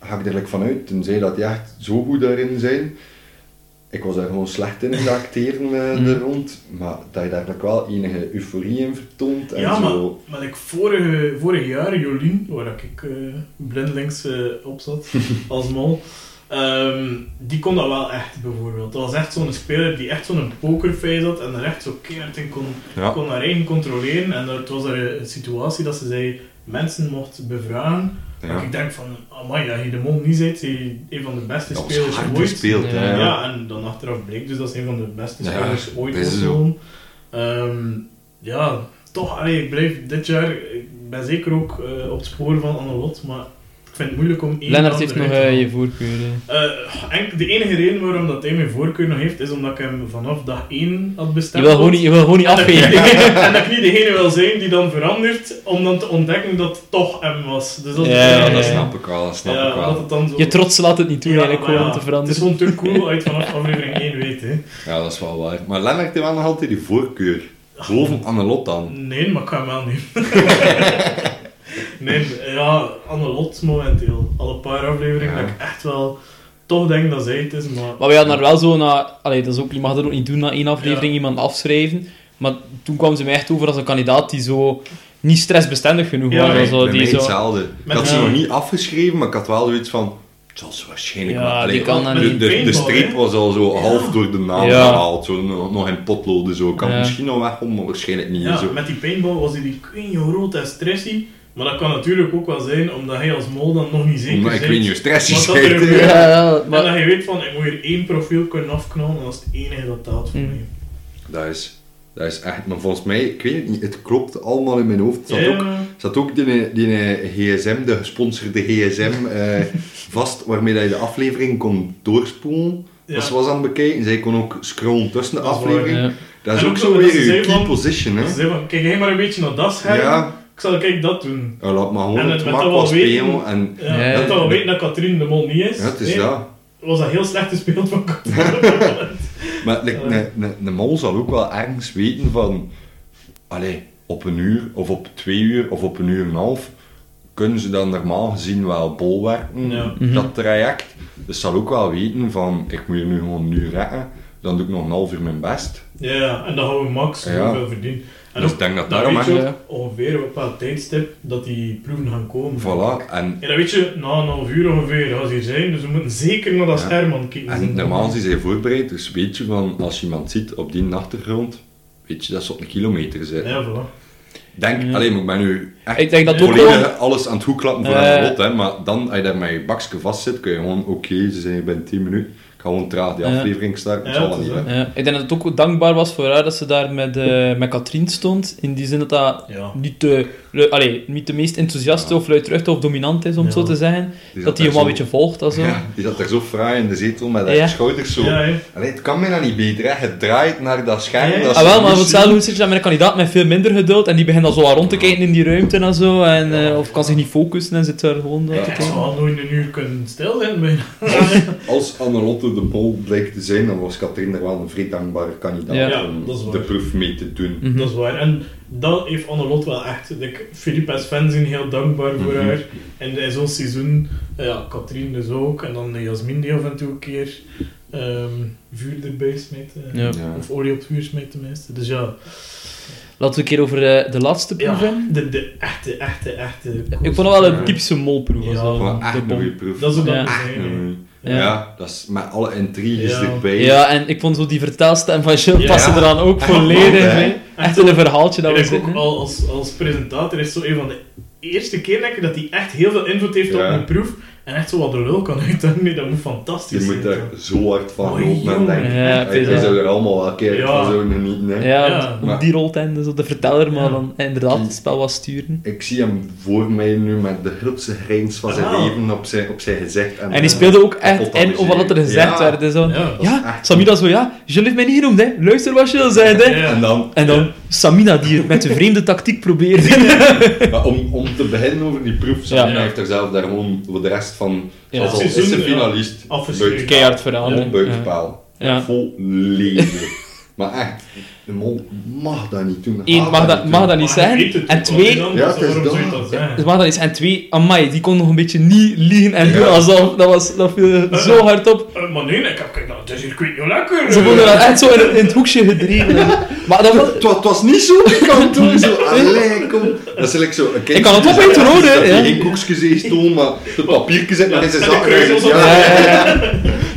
ga ik er like vanuit, tenzij dat die echt zo goed daarin zijn. Ik was daar gewoon slecht in, in de acteren eh, Mm. er rond, maar dat je daar like wel enige euforie in vertoont en Ja, maar, zo. maar like vorige, vorig jaar, Jolien, waar ik eh blindelings eh, op zat, als mol, ehm, die kon dat wel echt, bijvoorbeeld. Dat was echt zo'n speler die echt zo'n pokerface had en er echt zo keihard in kon, Ja. kon haar eigen controleren. En het was er een situatie dat ze zei, mensen mocht bevragen. Ja. Dat ik denk van, amai, dat je de mol niet bent, je een van de beste Dat spelers ooit. gespeeld, Ja. hè. Ja, en dan achteraf bleek dus dat ze een van de beste spelers ooit was. Ehm, ja, toch, allee, ik blijf dit jaar, ik ben zeker ook eh, op het spoor van Annelot, maar vind het moeilijk om één Lennart heeft nog eh, je voorkeur. enk- de enige reden waarom dat hij mijn voorkeur nog heeft, is omdat ik hem vanaf dag 1 had Je bestemd. wil gewoon niet, je wil gewoon niet en, dat ik niet afgeven. degene, en dat ik niet degene wil zijn die dan verandert, om dan te ontdekken dat het toch hem was. Dus dat, Ja, Ja, ja, dat snap ik wel, dat snap ja, ik wel. omdat het dan zo... Je trots laat het niet toe, Ja, eigenlijk, gewoon ja, om te Het is veranderen. gewoon te cool uit vanaf aflevering 1 weet, hè. Ja, dat is wel waar. Maar Lennart heeft wel nog altijd die voorkeur. Boven Annelot dan. Nee, maar ik ga hem wel nemen. nee, ja, Annelot momenteel. Al een paar afleveringen Ja. dat ik echt wel toch denk dat zij het is, maar... Maar we hadden daar wel zo na... Allee, dat is ook, je mag dat ook niet doen na één aflevering, Ja. iemand afschrijven. Maar toen kwam ze mij echt over als een kandidaat die zo niet stressbestendig genoeg Ja, was. nee, of zo, die zo... hetzelfde. Ik had ze die- nog niet afgeschreven, maar ik had wel zoiets van... Het zal ze waarschijnlijk Ja, wel. die Allee, kan dan de, niet. de, streep was al zo Ja. half door de naam Ja. gehaald. Zo, nog, in potloden zo. Ik kan Ja. misschien nog wegkomen, maar waarschijnlijk niet. Ja, zo. met die paintball was hij die queen rood en stressy. Maar dat kan natuurlijk ook wel zijn omdat hij als mol dan nog niet zeker Omdat ik bent weet niet hoe stress is. dat. Ja, ja, En maar... dat je weet van, ik moet hier één profiel kunnen afknallen en dat is het enige dat telt voor Mm. mij. Dat is, dat is echt... Maar volgens mij, ik weet het niet, het klopt allemaal in mijn hoofd. Het zat Ja, ook, zat ook die, die gsm, de gesponsorde gsm, eh, vast, waarmee dat je de aflevering kon doorspoelen. ja. Dat ze was aan het bekijken. Zij kon ook scrollen tussen de Dat is waar, aflevering. Ja. Dat is ook ook zo dat weer je key van- position, hè. Ze zei van, kijk jij maar een beetje naar dat scherm, Ja, ik zal kijk dat doen. ja, laat maar gewoon En het wel wel weten-. En, Ja, Ja, dat ja. we weten dat Katrien de Mol niet is. ja, het is nee, dat. was dat heel slecht gespeeld van Katrien. Maar like, Ja. een, een, een mol zal ook wel ergens weten van... Allee, op een uur, of op twee uur, of op een uur en een half... Kunnen ze dan normaal gezien wel bolwerken, Ja. Mhm. dat traject. Dus zal ook wel weten van... Ik moet hier nu gewoon een uur rekken. Dan doe ik nog een half uur mijn best. ja, ja, en dan gaan we max Ja. zoveel verdienen. En dus ook, ik denk dat dan daarom... weet je ongeveer op een bepaald tijdstip dat die proeven gaan komen. Voilà. En, Ja, dat weet je na een half uur ongeveer als hier zijn, dus we moeten zeker naar dat Ja. scherm aan kijken. en normaal zijn zij voorbereid, dus weet je van... Als je iemand ziet op die achtergrond... Weet je dat ze op een kilometer zitten. Ja, voilà. Denk, Ja. alleen maar ik ben nu echt Ik denk dat ook gewoon... alles aan het hoeklappen voor Eh. een lot, hè. Maar dan, als je daar met je bakje vast zit, kun je gewoon, oké, ze zijn hier binnen 10 minuten. Ik ga gewoon traag die aflevering starten, Ja, niet, hè. Ik denk dat het ook dankbaar was voor haar dat ze daar met, eh met Katrien stond. In die zin dat dat Ja. niet de, allee, niet de meest enthousiaste Ja. of luidruchtige of dominant is, om het Ja. zo te zeggen. Die Dat die hem wel een beetje volgt zo. Ja, die zat daar zo fraai in de zetel met haar Ja. schouders zo. Allee, het kan mij dan niet beter, hè. Het draait naar dat scherm. Ja. dat Ah wel, maar voor hetzelfde hoe zit je dan met een kandidaat met veel minder geduld en die begint dan zo wat rond te kijken in die ruimte en zo, en, eh, of kan zich niet focussen en zit daar gewoon Ja. te Ik kijken. zou al nooit een uur kunnen stilzitten bijna. Als Annelotte de Mol blijkt te zijn, dan was Katrien er wel een vrij dankbare kandidaat Ja. Om de proef mee te doen. Mhm. Dat is waar. En dat heeft Annelot wel echt. Ik, Philippe en Sven zijn heel dankbaar voor Mhm. haar. En in zo'n seizoen, eh, ja, Katrien dus ook. En dan Jasmin die af en toe een keer. ehm, vuur erbij smeten. eh, Ja. Of olie op het vuur smeten tenminste. Dus ja, Laten we een keer over eh, de laatste proef ja de, de echte, echte, echte... Ik vond het wel een typische molproef. Ja. zo. De bom. Dat is ook Ja. dat Ja. Ja. dat is met alle intriges Ja. erbij. Ja, en ik vond zo die vertelstem van Jill Ja. passen er dan ook volledig. Echt in een verhaaltje dat En we zitten. al als, als presentator is zo een van de eerste keer dat hij echt heel veel invloed heeft Ja. op een proef en echt zo wat de lul kan uithangen. Nee, dat moet fantastisch Je zijn. moet daar zo hard van lopen en denken. Ja, Ja, het is je zou er allemaal wel een keer Ja. van zo genieten. Hè. Ja, Maar- die roltende, zo de verteller, maar Ja. dan inderdaad het spel was sturen. Ik zie hem voor mij nu met de grootste grijns van zijn Ah. leven op zijn, op zijn gezicht. En die speelde ook echt in op wat er gezegd Ja. werd. Zo. Ja, Ja, Samina zo, ja, Jill heeft mij niet genoemd, hè. Luister wat Jill zei, hè. Ja. En dan, En dan Samina, die met de vreemde tactiek probeerde. maar om, om te beginnen over die proef, Samina Ja. heeft er zelf daar gewoon voor de rest van, Ja. zoals al is Seizoen, ze ja. finalist, Afgeschreven. Keihard veranderen. Gewoon buitenspel. Ja. Volledig. Maar echt, de mol mag dat niet doen. Eén, mag dat, niet mag doen. dat Maar zijn. het En twee, Ja, dus het is dat. dat het mag dat niet zijn. En twee, amai, die kon nog een beetje niet liegen en doen alsof, dat, was, dat viel zo hard op. Eh, maar nee, ik heb kijk, nou, het is hier ik weet niet lekker. Ze vonden dat echt zo in, het- in het hoekje gedreven. Maar dat was... Het was, het was niet zo pikant toen, zo, allee, kom. Dat is zo, Ik kan het hoor, Dat hè, hij ja. geen koekjes doen, maar het papiertje zit nog in zijn zak. op. Ja.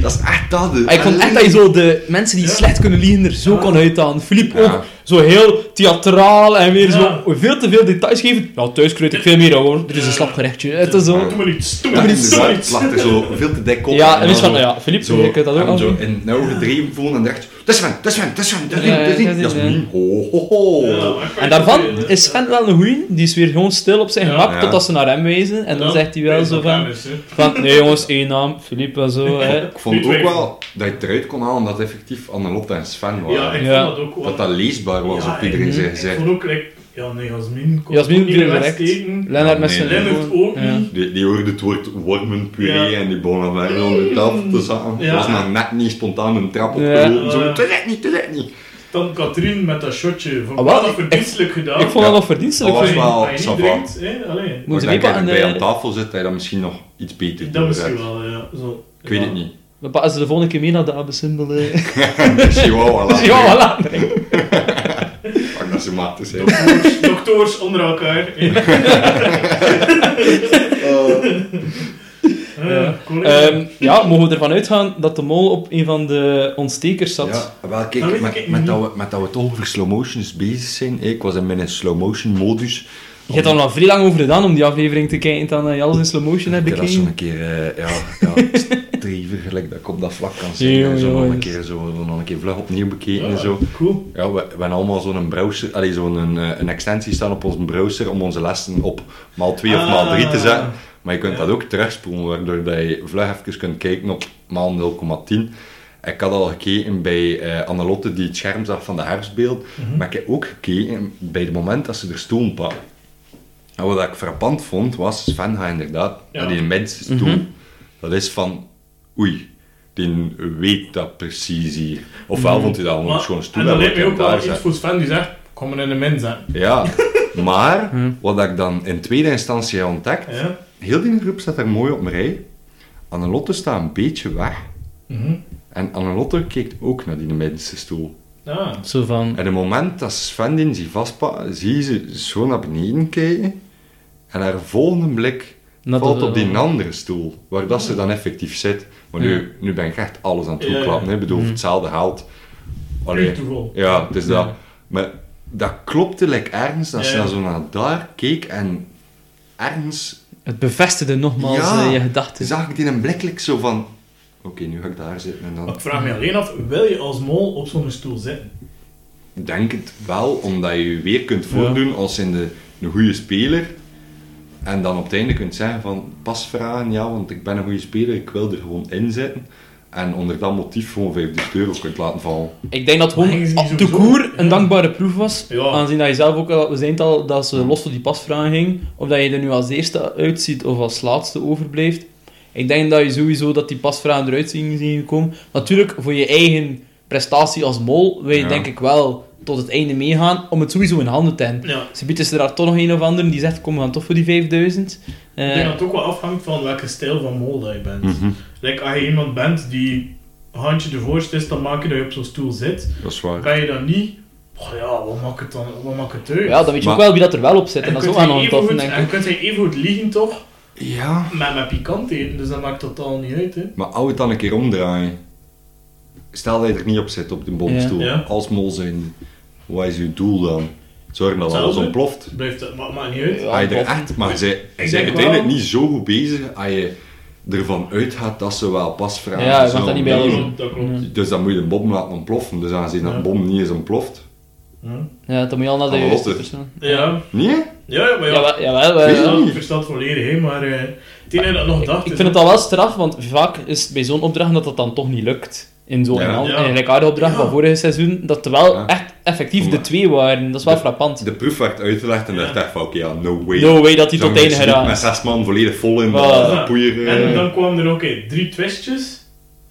Dat is echt dat. hè. Ik vond echt dat je zo de mensen die Ja. slecht kunnen liegen er zo Ja. kon uithalen. Philippe Ja. ook zo heel theatraal en weer Ja. zo veel te veel details geven. Ja, thuis kreeg ik veel meer hoor. Er is een slap gerechtje. Het is zo. Doe maar iets, doe maar iets, doe maar inderdaad, iets. het lag er zo veel te dik op. Ja, en is van, ja, je kunt dat ook al zo in nauw gedreven voelen en dacht, is Sven, dat is Sven, dat is Sven, dat is niet, dat is dat is. Ho, ho, ik En daarvan is Sven wel een goeie. Die is weer gewoon stil op zijn gemak totdat ze naar hem wijzen. En dan zegt hij wel zo van, van... Nee jongens, één naam. Philippe en zo. Hè. Ik vond ook wel dat je het eruit kon halen dat effectief Annelotte en Sven waren. Ja, ik vond dat ook wel. Dat dat leesbaar was op iedereen en zijn Ik gezicht. vond ook, like, ja, nee, Jasmin kon Jasmin ook niet viel in de direct. Lennart met zijn... Lennart ook ja. niet. Die, die hoorde het woord wormenpuree Ja. en die begon weer onder de tafel te zaten. Ja. Dat was nog net niet spontaan een trap Ja. opgelopen. Zo, Ja. te let niet, te let niet. Dan Katrien met dat shotje. Vond Ah, wel, wel ik- verdienstelijk gedaan. Ik vond dat nog verdienstelijk. Dat was voor- wel- Als je niet niet dat je bij pakken, aan tafel zit, dat je dat misschien nog iets beter Dat doet. misschien wel, ja. Zo. Ik weet Ja. het niet. We pakken ze de volgende keer mee naar de abesymbol. Chihuahua. laat Ja, maar. Ze. Dokters, dokters onder elkaar. hè. Ja. Collega. Ehm, ja, mogen we ervan uitgaan dat de mol op een van de ontstekers zat? Ja, wel Dat kijk, weet met, dat we, met dat we toch over slow motions bezig zijn. Ik was in mijn slow motion modus. Je hebt er al vrij lang over gedaan om die aflevering te kijken, dan dat je alles in slow motion hebt Ik heb dat zo bekeken. een keer, eh, ja, ja, gelijk dat ik op dat vlak kan zien. Ja, en zo nog een keer, zo, nog een keer vlug opnieuw bekeken en zo. Cool. Ja, we, we hebben allemaal zo'n browser, allee, zo'n eh, een extensie staan op onze browser om onze lessen op maal 2 of maal 3 te Ah. zetten. Maar je kunt Ja. dat ook terugspoelen, waardoor dat je vlug even kunt kijken op maal 0,10. Ik had al gekeken bij eh Annelotte die het scherm zag van de herfstbeeld, Mhm. maar ik heb ook gekeken bij het moment dat ze er stoel pakken. En wat ik frappant vond, was Sven gaat inderdaad Ja. die mensen stoel. Mhm. Dat is van, oei, die weet dat precies hier. Ofwel vond hij dat gewoon een stoel en dat en wil mij ik ook wel iets voor Sven die zegt, kom maar in de min zetten. Ja, maar Hm. wat ik dan in tweede instantie heb ontdekt, Ja. heel die groep staat er mooi op een rij. Annelotte staat een beetje weg. Mhm. En Annelotte kijkt ook naar die middenste stoel. Ah. Zo van... En het moment dat Sven die zich vastpakt, zie je ze zo naar beneden kijken. En haar volgende blik naar valt op die andere stoel, waar dat ze dan effectief zit. Maar nu, Ja. nu ben ik echt alles aan het Ja, ja. toeklappen. hè. Ik bedoel, Mhm. hetzelfde geld. Allee, ja, het is dat. Maar dat klopte like ergens, dat ze Ja. dan zo naar daar keek en ergens Het bevestigde nogmaals Ja. eh, je gedachten. zag ik die een blik zo van... Oké, nu ga ik daar zitten en Maar dan... ik vraag me alleen af, wil je als mol op zo'n stoel zitten? Ik denk het wel, omdat je je weer kunt voordoen als in de, een goede speler. En dan op het einde kunt zeggen van, pas vragen, ja, want ik ben een goede speler, ik wil er gewoon in zitten. En onder dat motief gewoon 50 euro kunt laten vallen. Ik denk dat gewoon de koer een Ja. dankbare proef was. Ja. Aangezien dat je zelf ook al, we zijn het al, dat ze los voor die pasvragen ging. Of dat je er nu als eerste uitziet of als laatste overblijft. Ik denk dat je sowieso dat die pasvragen eruit zien zien gekomen. Natuurlijk, voor je eigen prestatie als mol wil je Ja. denk ik wel tot het einde meegaan om het sowieso in handen te hebben. Ja. Ze biedt is er daar toch nog een of ander die zegt, kom, we gaan toch voor die 5000. Eh, Ik denk dat het ook wel afhangt van welke stijl van mol dat je bent. Mhm. Like, als je iemand bent die handje de voorste is, dan maak je dat je op zo'n stoel zit. Dat is waar. Ben je dat niet, oh ja, wat maakt het dan, wat maakt het uit? Ja, dan weet je Maar- ook wel wie dat er wel op zit. En en dat is ook hij nog tof, even denk en ik. kunt hij even goed liegen toch, Ja. met, met pikant eten, dus dat maakt totaal niet uit, hè. Maar hou het dan een keer omdraaien. Stel dat je er niet op zit op de bomstoel. Ja. Ja. Als mol zijn, wat is je doel dan? Zorgen dat alles ontploft. Blijft, dat maakt, maakt niet uit. Ja. Er echt, maar zij Ik zijn uiteindelijk niet zo goed bezig als je ervan uitgaat dat ze wel pas vragen. Ja, mag dat niet bij dat doen. dat klopt. Dus dan moet je de bom laten ontploffen. Dus aangezien dat de bom niet is ontploft. Ja. Ja, dan moet je al naar de juiste persoon. Ja, Nee? ja, ja, maar ja, Jawel, jawel, ik versta het volledig, hè, maar het enige dat ik nog dacht ik vind het al wel straf, want vaak is het bij zo'n opdracht dat dat dan toch niet lukt. In zo'n Ja. ja. Ja. een gelijkaardige opdracht Ja. van vorige seizoen, dat er wel Ja. echt effectief de twee waren. Dat is wel De- frappant. De proef werd uitgelegd en Ja. dacht echt van, oké, ja, no way. No way dat hij tot einde geraakt. Met zes man volledig vol in Voilà. de poeier. En eh. dan kwamen er ook eh, drie twistjes.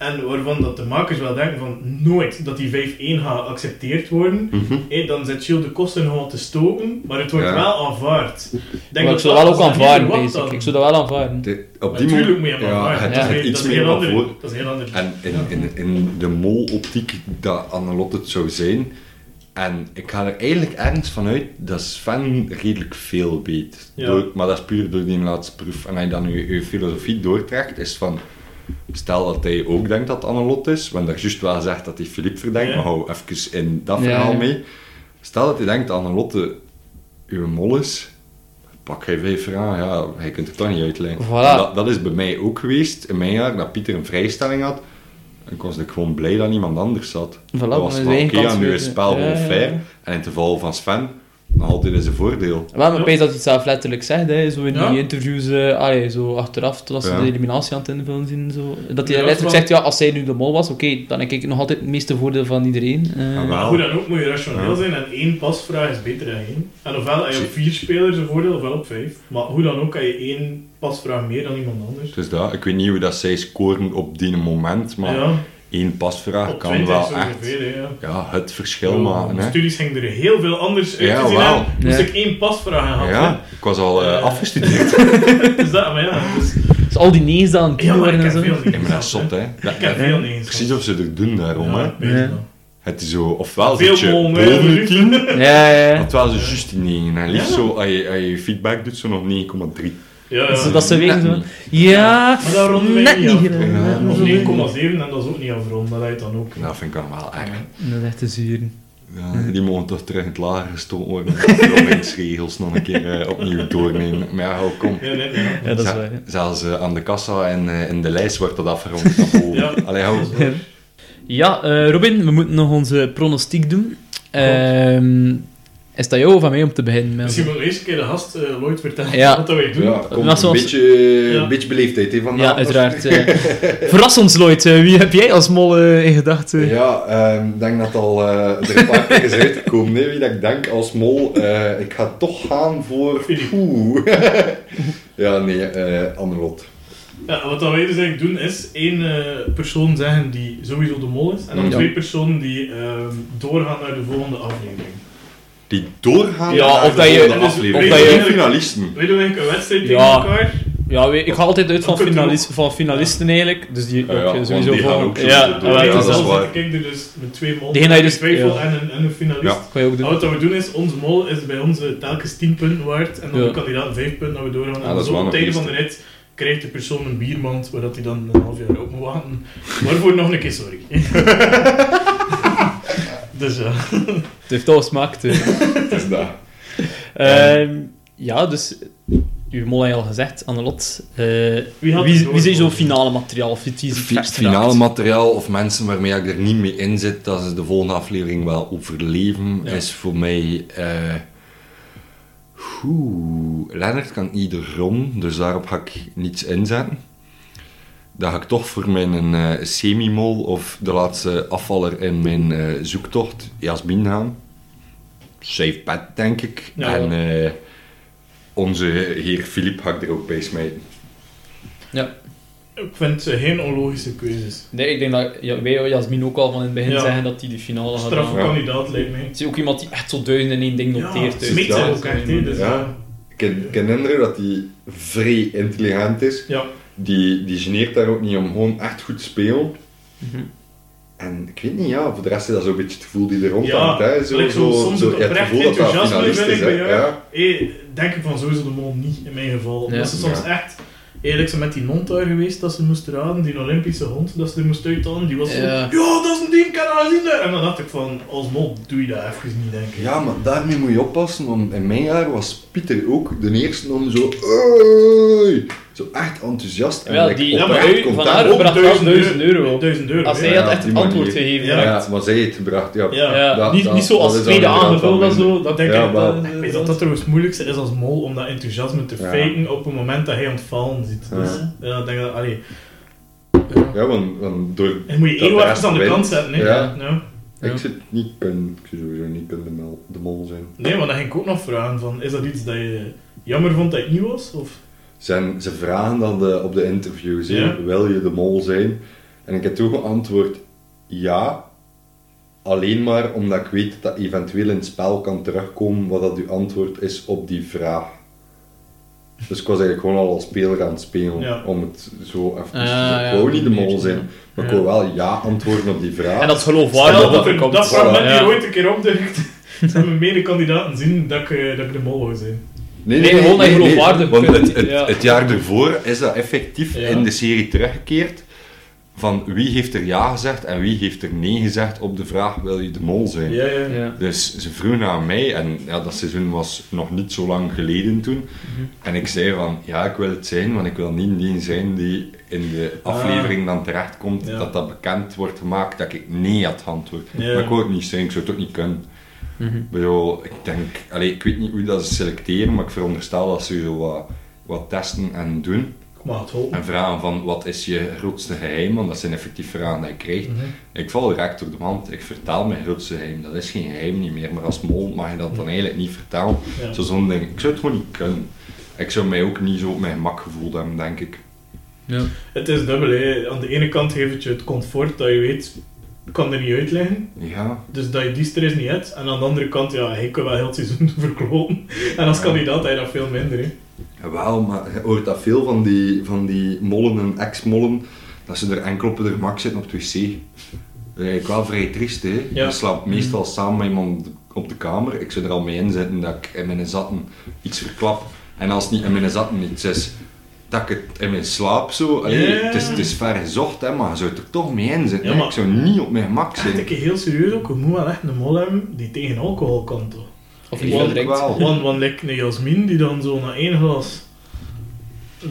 En waarvan dat de makers wel denken van nooit dat die 5-1 gaat geaccepteerd worden. Hé, dan zit Shield de kosten nogal te stoken, maar het wordt Ja. wel aanvaard. Maar dat ik zou dat wel ook aanvaarden, dan- Ik zou dat wel aanvaarden. De- op die Natuurlijk moet je hem ja, aanvaarden. Ja. Dat is heel- dat is anders. En in, in, in de mol-optiek dat Annelotte het zou zijn. En ik ga er eigenlijk ergens van uit dat Sven redelijk veel weet. Ja. Door, maar dat is puur door die laatste proef. En als je dan je, je filosofie doortrekt, is van... Stel dat hij ook denkt dat Annelot is, want daar juist wel zegt dat hij Philippe verdenkt, Ja. maar hou even in dat verhaal ja. mee. Stel dat hij denkt dat Annelotte uw mol is, pak hij vijf vragen, ja, hij kunt het toch niet uitleggen. Voilà. Dat, dat is bij mij ook geweest, in mijn jaar, dat Pieter een vrijstelling had. En ik was ik gewoon blij dat niemand anders zat. Voilà, dat was van, oké, ja, nu is het spel ja, gewoon ja, ja. fair. En in het geval van Sven, nog altijd is een voordeel. Maar Ja. opeens dat hij het zelf letterlijk zegt, hè, zo in Ja. die interviews, eh, allee, zo achteraf, toen ze Ja. de eliminatie aan het invullen zien, zo, dat hij Ja, letterlijk zegt, ja, als zij nu de mol was, oké, dan heb ik nog altijd het meeste voordeel van iedereen. eh. Ja, Maar hoe dan ook moet je rationeel Ja. zijn en één pasvraag is beter dan één. En ofwel heb je op vier spelers een voordeel, ofwel op vijf. Maar hoe dan ook heb je één pasvraag meer dan iemand anders. Dus dat, ik weet niet hoe dat zij scoren op die moment, maar ja, één pasvraag kan 20 wel echt ja. ja, het verschil Ja, maken. de Hè. studies gingen er heel veel anders uit Ja, te zien wauw. hebben. Moest Ja. ik één pasvraag gehad Ja, ik was al eh, Eh. afgestudeerd. Dus dat, maar ja, dus, Dus al die nee's dan ja, maar ik en heb zo. veel Ja, maar dat is zot, hè. Dat- Ik heb veel niet eens Precies of ze er doen daarom, hè. Het is zo, ofwel Veel zit je boven de liefde. 10, Ja, ja, ofwel is het juist die 9. En liefst Ja. zo, als je, als je feedback doet, zo nog 9,3. Ja, dat ze weten zo. Ja, net niet gedaan. Of zo. 9,7 en dat is ook niet afronden, dat lijkt dan ook. Dat vind ik wel erg. Dat is echt te zuren. Ja, die mogen toch terug in het lager gestoken worden. De regels nog een keer eh, opnieuw doornemen. Maar ja, hou, kom. Ja, nee, nee. Ja, dat is Zel- waar. ja. Zelfs eh, aan de kassa en eh, in de lijst wordt dat afgerond. Ja. Allee, hou. Ja, eh, Robin, we moeten nog onze pronostiek doen. Is dat jou aan mij om te beginnen? Misschien onze- moet de eerste keer de gast eh Lloyd vertellen Ja. wat dat wij doen. Ja, kom, een, zoals- beetje, Ja. een beetje beleefdheid hè, vandaag. Ja, uiteraard. eh. Verras ons, Lloyd. Eh, wie heb jij als mol in gedachten? Ja, ehm, ik denk dat al er een paar keer is uitgekomen. hè, wie dat ik denk als mol. Eh, ik ga toch gaan voor... Oeh. ja, nee, eh Annelot. Ja, wat dat wij dus eigenlijk doen is één eh, persoon zeggen die sowieso de mol is, en dan Ja. twee personen die ehm, doorgaan naar de volgende aflevering. Die doorgaan Ja, naar of de dat je- of dat je- finalisten. Doen eigenlijk een wedstrijd Ja. tegen elkaar. Ja, ik ga altijd uit van, van finalisten eigenlijk. Dus die Ja, ja, sowieso die gaan voor. ook Ja, ja, Ja, Ja, dat is zelf waar. ik er dus met twee mol. Degene die dus- twijfel ja. en, een, en een finalist. Ja. kan je ook En doen. wat we doen is, onze mol is bij ons eh, telkens 10 punten waard en dan Ja. de kandidaat 5 punten dat we doorgaan. Ja, en zo op het einde van de rit krijgt de persoon een biermand, waar dat hij dan een half jaar op moet wachten. Waarvoor nog een keer sorry. dus ja. Het heeft al smaakt. eh. Het is dat. Ehm, ja, dus... Uw mol heb je al gezegd, Annelot. Eh Wie had wie, wie zijn zo'n finale materiaal? Of wie finale materiaal of mensen waarmee ik er niet mee in zit, dat ze de volgende aflevering wel overleven, Ja. is voor mij... eh Oeh, Lennart kan ieder rond, dus daarop ga ik niets inzetten. Dan ga ik toch voor mijn eh, semi-mol of de laatste afvaller in mijn eh, zoektocht, Jasmin gaan. Safe bet, denk ik. Ja. en eh, onze heer Filip ga ik er ook bij smijten. Ja. Ik vind ze geen onlogische keuzes. Nee, ik denk dat ja, wij Jasmin ook al van in het begin Ja. zeggen dat hij de finale gaat halen. Strafkandidaat lijkt mij. Het is ook iemand die echt zo duizend in één ding noteert. Ja, dus. ook echt, dus ja. Ik ken, ik ken indruk dat hij vrij intelligent is. Ja. Die, die geneert daar ook niet om gewoon echt goed te spelen. Mhm. En ik weet niet, ja, voor de rest is dat zo'n beetje het gevoel die er rond Ja. Hè. Zo, like zo, soms het gevoel dat dat enthousiasme finalist is, bij jou. Ja. Hey, denk ik van sowieso de mol niet, in mijn geval. Ja. Dat ze soms Ja. echt... Eerlijk, ze met die hond daar geweest dat ze moest raden, die Olympische hond dat ze er moest uithalen, die was zo, Ja. dat is een ding, kan dat zien. daar." En dan dacht ik van, als mol doe je dat even niet, denk ik. Ja, maar daarmee moet je oppassen, want in mijn jaar was Pieter ook de eerste om zo... Zo echt enthousiast. en like, die oprecht van haar Ook bracht wel 1000 euro. 1000 euro. Als hij Ja, had echt het antwoord manier. gegeven. Ja. Ja, maar zij heeft gebracht, ja. Ja. Ja, Dat- niet, dat- niet zo als is tweede aangevuld of zo. Dat denk Ja, ik. wel. dat- weet dat dat trouwens het moeilijkste is als mol om dat enthousiasme te Ja. faken op het moment dat hij aan het vallen zit. Ja. Dus ja, ik denk dat, allee. Ja, want, want door... En moet je de even aan de kant zetten, hè? Ja. Ja. Ik zit niet kunnen, ik zou sowieso niet kunnen de, mol, de mol zijn. Nee, maar dan ging ik ook nog vragen van, is dat iets dat je jammer vond dat het niet was? Of? Zijn, ze vragen dan de, op de interviews, Ja. wil je de mol zijn? En ik heb toen geantwoord, ja. Alleen maar omdat ik weet dat eventueel in het spel kan terugkomen wat dat uw antwoord is op die vraag. Dus ik was eigenlijk gewoon al als speler aan het spelen Ja. om het zo even te ja, Ik wou niet de mol zijn, maar ik wou wel ja antwoorden op die vraag. En dat is geloofwaardig dat dat er komt. dat fragment Ja. hier ooit een keer opduikt, dat mijn medekandidaten zien dat ik, eh, dat ik de mol wou zijn. Nee, gewoon dat je geloofwaardig Want het, het, ja. het jaar ervoor is dat effectief Ja. in de serie teruggekeerd. Van wie heeft er ja gezegd en wie heeft er nee gezegd op de vraag: wil je de mol zijn? Ja, ja. Ja. Dus ze vroegen aan mij, en ja, dat seizoen was nog niet zo lang geleden toen. Mhm. En ik zei van, ja, ik wil het zijn, want ik wil niet die zijn die in de aflevering dan terechtkomt, Ja. dat dat bekend wordt gemaakt dat ik nee had geantwoord. Ja. Maar ik wou het niet zijn, ik zou het ook niet kunnen. Mhm. Ik denk, allee, ik weet niet hoe dat ze selecteren, maar ik veronderstel dat ze zo wat, wat testen en doen. En vragen van, wat is je grootste geheim? Want dat zijn effectief vragen die ik krijg. Mhm. Ik val direct door de mand. Ik vertel mijn grootste geheim. Dat is geen geheim niet meer. Maar als mol mag je dat dan eigenlijk niet vertellen. Ja. Zo zo'n ding. Ik zou het gewoon niet kunnen. Ik zou mij ook niet zo op mijn gemak gevoeld hebben, denk ik. Ja. Het is dubbel, hè. Aan de ene kant geeft het je het comfort dat je weet, ik kan er niet uitleggen. Ja, Dus dat je die stress niet hebt. En aan de andere kant, ja, hij kan wel heel het seizoen verkloten. En als Ja. kandidaat heb je dat veel minder, hè. Jawel, maar je hoort dat veel van die, van die mollen en ex-mollen, dat ze er enkel op hun gemak zitten op het wc. Dat is eigenlijk wel vrij triest, hè. Ja. Je slaapt meestal samen met iemand op de kamer. Ik zou er al mee inzetten dat ik in mijn zatten iets verklap. En als het niet in mijn zatten iets is, dat ik het in mijn slaap zo... Allee, Ja. het, is, het is ver gezocht, hè, maar je zou er toch mee inzetten. Ja, hè. maar- Ik zou niet op mijn gemak Echt zijn. keer heel serieus ook, je moet wel echt een mol hebben die tegen alcohol kan, toch? Of Ik niet drinkt. wel. Want, want like een Jasmin die dan zo na één glas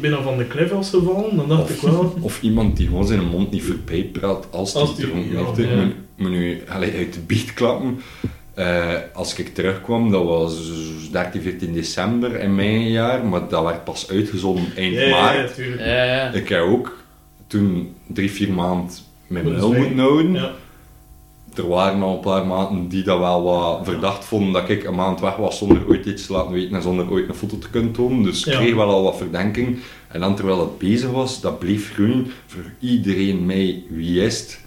binnen van de klif was gevallen, dan dacht ik wel... Of iemand die gewoon zijn mond niet voorbij praat als Als die die- dronken ja, hè. ja. Ik moet- nu allee, uit de biecht klappen. Eh, als ik terugkwam, dat was 13, 14 december in mijn jaar, maar dat werd pas uitgezonden eind Ja, ja, ja, maart. Ja, ja. Ik heb ook toen drie, vier maanden mijn zwijgen. moeten houden. Ja. Er waren al een paar maanden die dat wel wat verdacht vonden dat ik een maand weg was zonder ooit iets te laten weten en zonder ooit een foto te kunnen tonen. Dus ik Ja. kreeg wel al wat verdenking. En dan terwijl het bezig was, dat bleef groeien voor iedereen mij wie is het.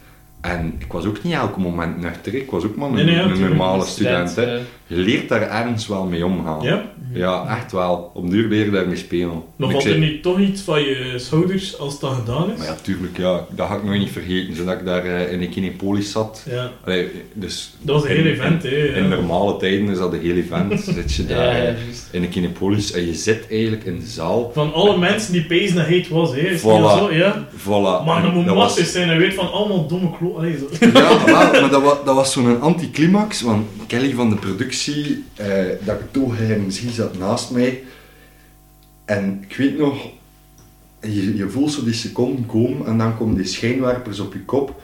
En ik was ook niet elke moment nuchter, ik was ook maar een, Nee, nee, ja, een tuurlijk. normale student. hè. Leert daar ergens wel mee omgaan. Ja? Ja, echt wel. Op duur leer je daarmee spelen. Maar valt er niet toch iets van je schouders als dat gedaan is? maar ja, tuurlijk, ja, dat ga ik nooit niet vergeten. Zodat ik daar eh, in een Kinepolis zat. Ja. Allee, dus Dat was een in- heel event, hè. In ja. normale tijden is dat een heel event. Zit je daar ja, eh, in een Kinepolis en je zit eigenlijk in de zaal. Van alle mensen die pezen dat hij het was, hè. Voilà. zo? Ja. Voilà. Maar En dat moet dat massief was- zijn, hij weet van allemaal domme klo... Allee, zo. Ja, maar dat was, dat was zo'n anticlimax, want Kelly van de productie, eh, dat ik toch misschien zat naast mij. En ik weet nog, je, je voelt zo die seconden komen en dan komen die schijnwerpers op je kop.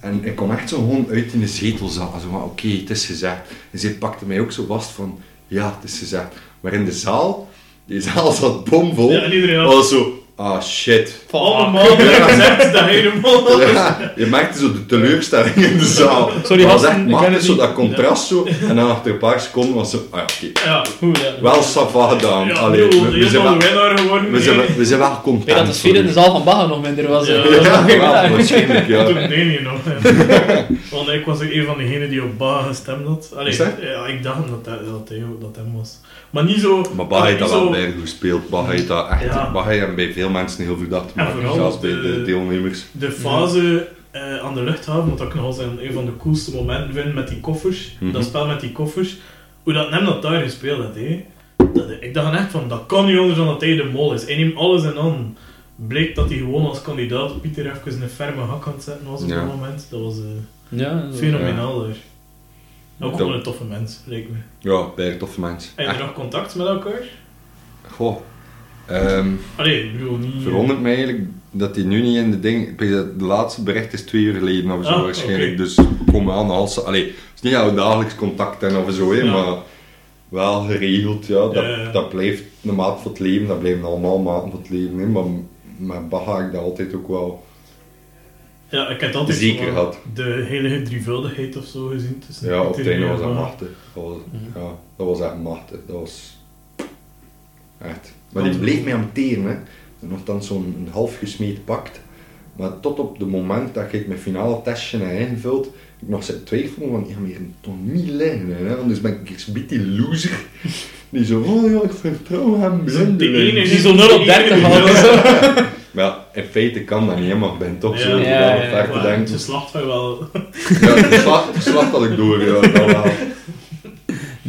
En ik kon echt zo gewoon uit in de zetel zaten. Zo van, oké, het is gezegd. En zij pakte mij ook zo vast van, ja, het is gezegd. Maar in de zaal, die zaal zat bomvol. Ja, en iedereen had- was zo, ah shit. Fuck. Allemaal gezegd dat hij de mol was. Ja, je merkte zo de teleurstelling in de zaal. Sorry, Maar gasten, echt zo dat contrast zo. En dan achter een paar seconden was zo, ah ja, oké. Ja. Goed, ja. Wel sava gedaan. Ja, Allee, we, zijn wel, winnaar geworden. we, zijn, we zijn wel Ik weet content. dat de sfeer in de zaal van Bagga nog minder was. Ja. hè. Ja, wel, waarschijnlijk, Toen ja. nee, niet nog. ja. Want ik was ook een van degenen die op Ba gestemd had. Allee, dat? ja, ik dacht dat, dat, dat, dat hem was. Maar niet zo... Maar Bah heeft dat wel bij goed gespeeld. Bah heeft dat echt, Ja. Bah heeft hem bij veel mensen heel verdacht En gemaakt. vooral Zelfs bij de- de deelnemers. De fase eh, aan de luchthaven, wat ik nog als een, een van de coolste momenten vind met die koffers. Mhm. Dat spel met die koffers. Hoe dat hem dat daar gespeeld had, hè. Dat, ik dacht echt van, dat kan niet anders dan dat hij de mol is. Hij neemt alles in aan. Bleek dat hij gewoon als kandidaat Pieter even een ferme hak aan het zetten was op Ja. dat moment. Dat was eh, Ja, dat- fenomenaal daar. Ook gewoon een toffe mens, lijkt me. Ja, bij toffe mens. Heb je nog contact met elkaar? Goh. Ehm Allee, ik bedoel niet... eh, verwondert me eigenlijk dat hij nu niet in de ding... De laatste bericht is twee uur geleden of zo Ah, waarschijnlijk. oké. Dus komen aan de hals. Allee, het is niet dat we dagelijks contact hebben of zo, maar wel geregeld. Ja, dat, Ja, dat blijft een maat voor het leven. Dat blijven allemaal maten voor het leven. Hè, maar met Bach ga ik dat altijd ook wel... Ja, ik heb altijd Zeker zo had. de heilige drievuldigheid of zo gezien. tussen Ja, op het einde en was dat machtig. Dat was, Mhm. ja, dat was echt machtig. Dat was... Echt. Maar die Want- bleef mij hanteren, hè. Nogthans zo'n half gesmeed pakt. Maar tot op het moment dat ik mijn finale testje heb ingevuld, ik nog zitten twijfelen van, ja, maar hier toch niet liggen, hè. Anders ben ik een beetje loser. Die zo, oh ja, ik vertrouw hem enige- Die zo 0 op 30 had. Maar ja, in feite kan dat niet, maar ik ben toch Ja. zo Ja, ja, ja, ver te denken. Het slacht van wel. Ja, de slag had ik door, ja.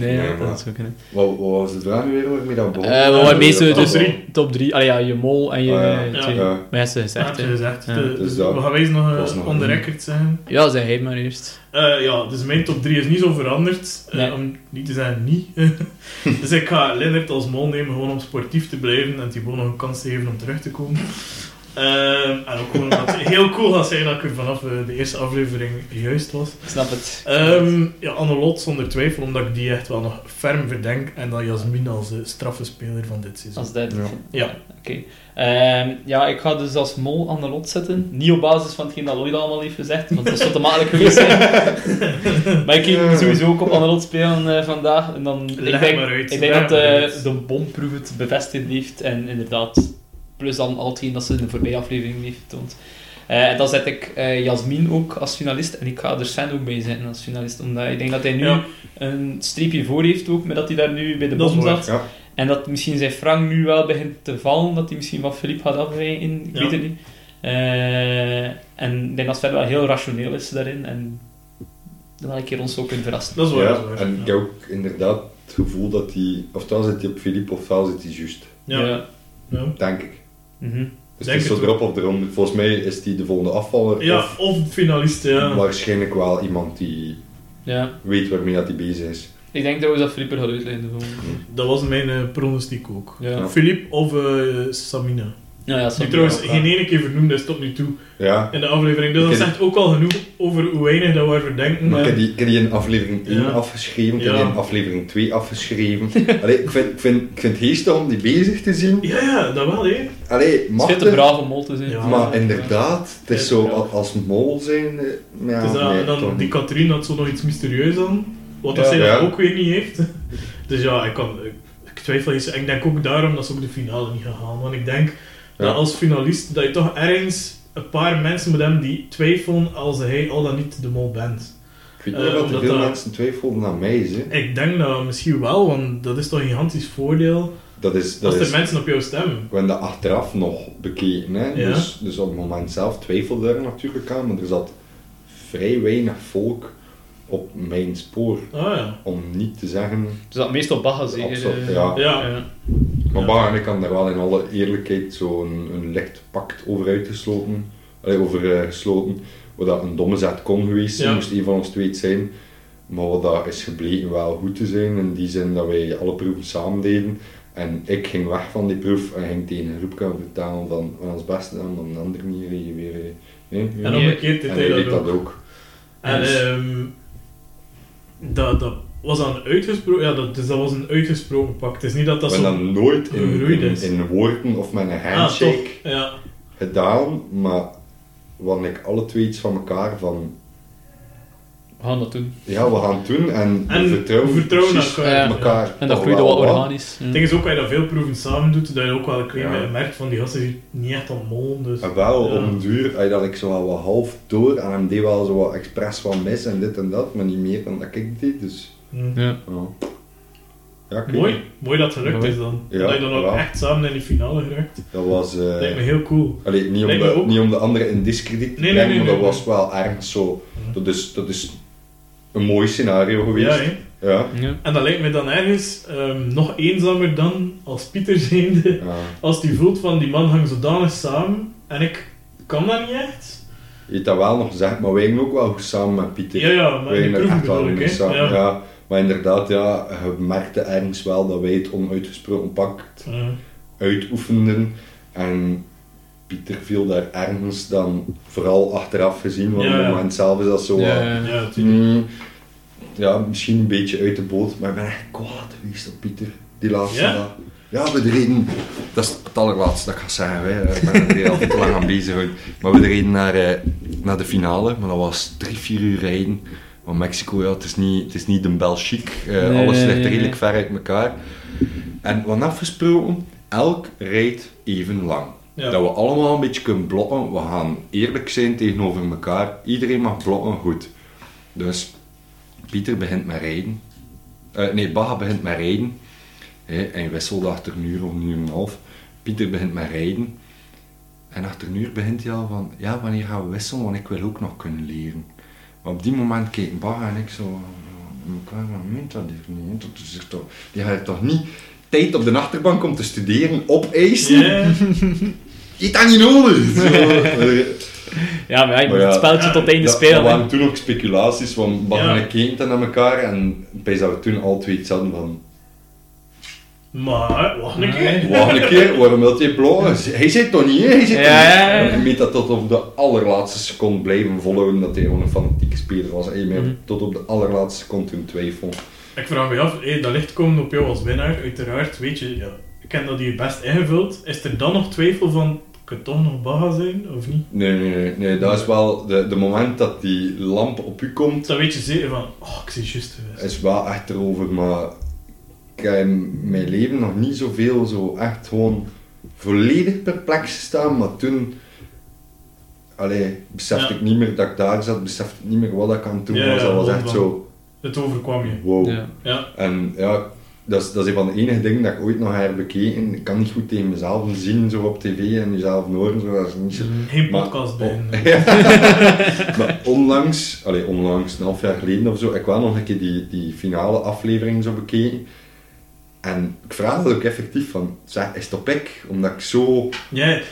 Nee, Nee, dat zo kunnen. Wat, wat was de vraag nu weer waarmee dat begon? Eh, we waren meestal top dus drie. top 3. Allee, ja, je mol en je Ah, ja. eh, Ja. twee. Ja. Maar ja, ze gezegd, gezegd. Ja. De- Dus dus dat we gaan wijzen nog uh, nog on the een- record zijn. Ja, zeg hij maar eerst. Eh, ja, dus mijn top 3 is niet zo veranderd. Eh, Nee. om niet te zeggen niet. dus ik ga Lennart als mol nemen gewoon om sportief te blijven en Thibaut nog een kans te geven om terug te komen. Eh, en ook omdat het heel cool gaat zijn dat ik er vanaf eh, de eerste aflevering juist was. Ik snap het. Ehm ja, Annelot zonder twijfel, omdat ik die echt wel nog ferm verdenk. En dan Jasmin als de straffe speler van dit seizoen. Als dat. Ja. Ja. Oké. Ehm, ja, ik ga dus als mol aan de lot zetten. Niet op basis van hetgeen dat Lloyd allemaal heeft gezegd, want dat zou te makkelijk geweest zijn. maar ik ging sowieso ook op aan de lot spelen eh, vandaag. En dan, ik Leg denk, maar uit, ik denk dat eh, de bomproef het bevestigd heeft. En inderdaad, plus dan al hetgeen dat ze in de voorbije aflevering heeft getoond. Eh, en dan zet ik eh Jasmin ook als finalist. En ik ga er Sven ook bij zetten als finalist. Omdat ik denk dat hij nu Ja. een streepje voor heeft ook, met dat hij daar nu bij de Dat bom zat. Ja. En dat misschien zijn Frank nu wel begint te vallen, dat hij misschien van Philippe gaat afwijken, ik Ja. weet het niet. Eh, en ik denk dat Sven wel heel rationeel is daarin en wel een keer ons ook kunnen verrassen. Dat is waar. Ja, dat is waar. en ik heb ook inderdaad het gevoel dat hij, ofwel zit hij op Philippe, ofwel zit hij juist. Ja. Ja. Ja. Denk ik. Mhm. Dus Denk het is zo het erop of eronder. Volgens mij is hij de volgende afvaller. Ja, of of finalist, ja. waarschijnlijk wel iemand die ja. weet waarmee dat hij bezig is. Ik denk dat Philippe er gaat uitleggen. de volgende. Dat was mijn eh, pronostiek ook. Ja. Of eh, Samina. Ja, ja, Die trouwens Ja. geen ene keer vernoemd is tot nu toe Ja. in de aflevering. Dus dat zegt ook al genoeg over hoe weinig dat we ervoor denken. Maar ik heb die, in aflevering 1 Ja. afgeschreven, ik heb Ja. die in aflevering 2 afgeschreven. Allee, ik vind, ik vind, ik vind het om die bezig te zien. Ja, ja, dat wel, hè. Allee, Het is veel te machtig. braaf om mol te zijn. Ja. Maar inderdaad, het is zo als mol zijn. eh, Ja, dus dat, nee, en dan toch die. Katrien had zo nog iets mysterieus aan. Wat dat zij dan ook weer niet heeft. Dus ja, ik, kan, ik, ik twijfel eens. Ik denk ook daarom dat ze ook de finale niet gaan halen. Want ik denk Ja. Dat als finalist dat je toch ergens een paar mensen moet hebben die twijfelen als hij al dan niet de mol bent. Ik weet niet er omdat veel dat- mensen twijfelden aan mij is. Hè. Ik denk dat misschien wel, want dat is toch een gigantisch voordeel Dat is, dat als is er mensen op jou stemmen. we hebben dat achteraf nog bekeken. Hè? Ja. Dus, dus op het moment zelf twijfelde er natuurlijk aan, maar er zat vrij weinig volk op mijn spoor. Ah ja. Om niet te zeggen. Dus dat meestal Bagga zeker. Eh, ja. Ja. ja. Maar en ik kan daar wel in alle eerlijkheid zo'n een licht pact over uitgesloten. Allee, over eh, gesloten. Wat dat een domme zet kon geweest zijn, Ja. moest een van ons twee het zijn. Maar wat dat is gebleken wel goed te zijn, in die zin dat wij alle proeven samen deden. En ik ging weg van die proef en ging tegen een groep gaan vertellen van ons best doen, dan de andere manier je weer... eh, Nee, ja. En omgekeerd deed En deed ook. dat ook. En Dus- ehm, dat, dat was dan uitgesproken, ja, dat, dus dat was een uitgesproken pak. Het is niet dat dat zo... dat nooit in, in, is. in woorden of met een ah, handshake toch. Ja. gedaan, maar wat ik alle twee iets van elkaar van We gaan dat doen. ja, we gaan het doen en, En we vertrouwen, we vertrouwen precies elkaar. Ja. elkaar En dat groeit wel organisch. Ja. Het ding is ook, als je dat veel proeven samen doet, dat je ook wel een klein beetje merkt van die gasten die niet echt aan het mollen. Dus. En wel, Ja. op een duur dat ik zo wel wat half door en hem deed wel zo wat expres van mis en dit en dat, maar niet meer dan dat ik deed, dus Hm. Ja. ja. Mooi, mooi dat het gelukt Mooi. is dan. Ja, dat je dan ook ja. echt samen in die finale geraakt. Dat was... eh, Lijkt me heel cool. Allee, niet, om de, ook. niet om de anderen in discrediet te Nee, nee, brengen, nee, maar nee, dat nee. was wel ergens zo... Dat is, dat is een mooi scenario geweest. Ja. Ja. Ja. En dat lijkt me dan ergens ehm, nog eenzamer dan als Pieter zijnde. Ja. Als die voelt van die man hangt zodanig samen en ik kan dat niet echt. Je hebt dat wel nog gezegd, maar wij gingen ook wel goed samen met Pieter. Ja, ja, maar wij de gingen er echt wel hè. samen. Ja. Ja. Maar inderdaad, ja, je merkte ergens wel dat wij het onuitgesproken pakt Ja. uitoefenden. En Pieter viel daar ergens dan, vooral achteraf gezien, want Ja, op het moment zelf is dat zo... Ja. Hmm, ja, misschien een beetje uit de boot, maar ik ben echt kwaad geweest op Pieter, die laatste Ja? dag. Ja, we reden, dat is het allerlaatste dat ik ga zeggen, hè. ik ben er hier al te lang aan bezig. hoor. Maar we reden naar, eh, naar de finale, maar dat was drie, vier uur rijden. Want Mexico, ja, het is niet, het is niet Belgique, Eh, Nee, alles ligt nee, redelijk nee. ver uit elkaar. En wat afgesproken, elk rijdt even lang. Dat we allemaal een beetje kunnen blokken. We gaan eerlijk zijn tegenover elkaar. Iedereen mag blokken goed. Dus Pieter begint met rijden. Eh, nee, Baga begint met rijden. Hè, en je wisselt achter een uur of een uur en een half. Pieter begint met rijden. En achter een uur begint hij al van, ja, wanneer gaan we wisselen? Want ik wil ook nog kunnen leren. Maar op die moment keken Baga en ik zo in elkaar van, meent dat hier niet? Dat is toch, die gaat toch niet tijd op de achterbank om te studeren opeisen? Ja. Je hebt dat niet nodig! Ja, maar ja, je moet ja, het spelletje ja, tot het einde dat, spelen. hè. waren toen ook speculaties, Bas Ja. en keken naar elkaar en weet dat we toen al twee iets hadden van Maar, wacht een keer. Wacht een keer, waarom wil je blowen? Hij zit toch niet? Hij zit toch Ja, niet? weet dat tot op de allerlaatste seconde blijven volhouden dat hij gewoon een fanatieke speler was. En je Mhm. tot op de allerlaatste seconde toen twijfel. Ik vraag me af, hé, dat licht komt op jou als winnaar, uiteraard, weet je, ja, ik heb dat hier best ingevuld. Is er dan nog twijfel van, kan het toch nog Baga zijn, of niet? Nee, nee, nee, nee, dat is wel de, de moment dat die lamp op u komt, Dan weet je zeker van, oh, ik zie juist geweest. is wel echt erover, maar ik heb in mijn leven nog niet zoveel zo echt gewoon volledig perplex gestaan, maar toen allee, besefte Ja. ik niet meer dat ik daar zat, besefte ik niet meer wat ik aan het doen Ja, was, ja, dat was echt van- zo, Het overkwam je. wow. Ja. Ja, En ja, dat is, dat is een van de enige dingen dat ik ooit nog heb bekeken. Ik kan niet goed tegen mezelf zien zo op tv en jezelf horen, zo, dat is niet zo... geen Maar- podcast bij. Oh. maar onlangs, allee, onlangs, een half jaar geleden of zo, ik wel nog een keer die, die finale aflevering zo bekeken. En ik vraag ook effectief van, zeg, is het op ik? Omdat ik zo,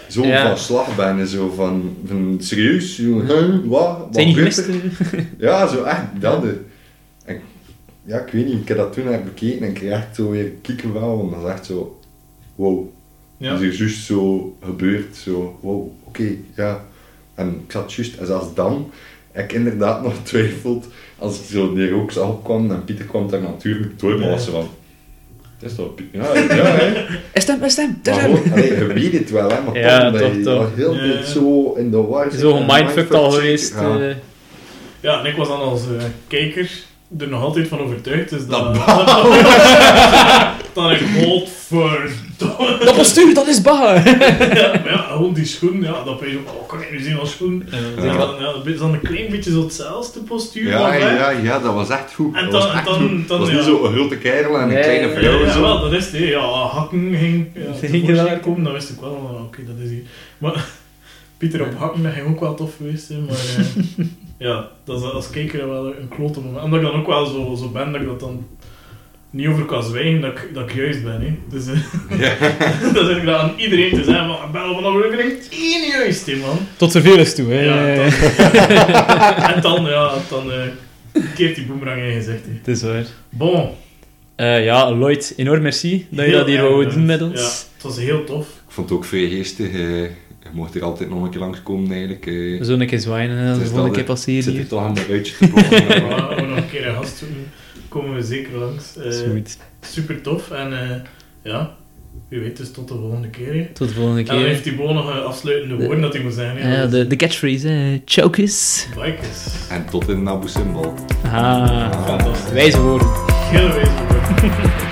zo Ja. van slag ben en zo van, van serieus? Zo, huh, wat? Wat Zijn niet er? eh? Ja, zo echt, dat. hè. En, ik- ja, ik weet niet, ik heb dat toen naar bekeken en ik kreeg echt zo weer kieken wel, want dat is echt zo, wow. ja. Dat is hier juist zo gebeurd, zo, wow, oké, ja. En ik zat juist, en zelfs dan, heb ik inderdaad nog twijfeld, als ik zo die rook opkwam en Pieter kwam daar natuurlijk door, maar was ze van, dat is toch, Piet- ja, ja, hè. Is hem, is is Maar hem. gewoon, allee, je weet het wel, hè, maar Ja, toch, dat toch, je toch. heel Ja. zo in de war Zo en gemindfucked al geweest. Ja. eh. ja, en ik was dan als eh, kijker er nog altijd van overtuigd, dus dat... Dat dan ik, godverdomme. Dat postuur, dat is Baga. Ja, maar ja, gewoon die schoen, ja, dat ben je ook, oh, kan ik nu zien als schoen? Ja. Ja. Dan, ja, dat is dan een klein beetje zo hetzelfde postuur. Ja, maar ja, ja, dat was echt goed. En dat dan- was echt dan- goed. dan- dat was ja. niet zo een grote kerel en een Nee, kleine vrouw. ja, zo. wel, dat is het. Ja, hakken ging ja, komen, dan wist ik wel oké, dat is hier. Maar Pieter op hakken, dat ging ook wel tof geweest zijn, maar eh, ja, dat is als kijker wel een klote moment. Omdat ik dan ook wel zo, zo ben, dat ik dat dan niet over kan zwijgen, dat ik, dat ik juist ben. Hè. Dus eh, Ja. dat zeg ik dan aan iedereen te zeggen, van, bel van aflevering 10 juist, hè, man. Tot vervelens toe, hè. Ja, dan, en dan, ja, dan eh, keert die boemerang in je gezicht. hè. Het is waar. Bon. Eh, ja, Lloyd, enorm merci dat je Heel dat hier wou doen met Ja, ons. het was heel tof. Ik vond het ook vrij geestig. Je mocht er altijd nog een keer langskomen eigenlijk. eh. Een keer zwaaien en Het de volgende keer Ik passeren zit hier. er toch aan mijn uitje te blokken. We nog een keer een gast zoeken, komen we zeker langs. Eh, super tof en eh, ja, wie weet, dus tot de volgende keer. hè. Tot de volgende En dan keer. heeft Thibaut nog een afsluitende woorden dat hij moet zeggen. hè. Ja, de, de catchphrase, hè. Chokers. Bikers. en tot in Nabu Symbol. Ah, Fantastisch. wijze woorden. Hele wijze woorden.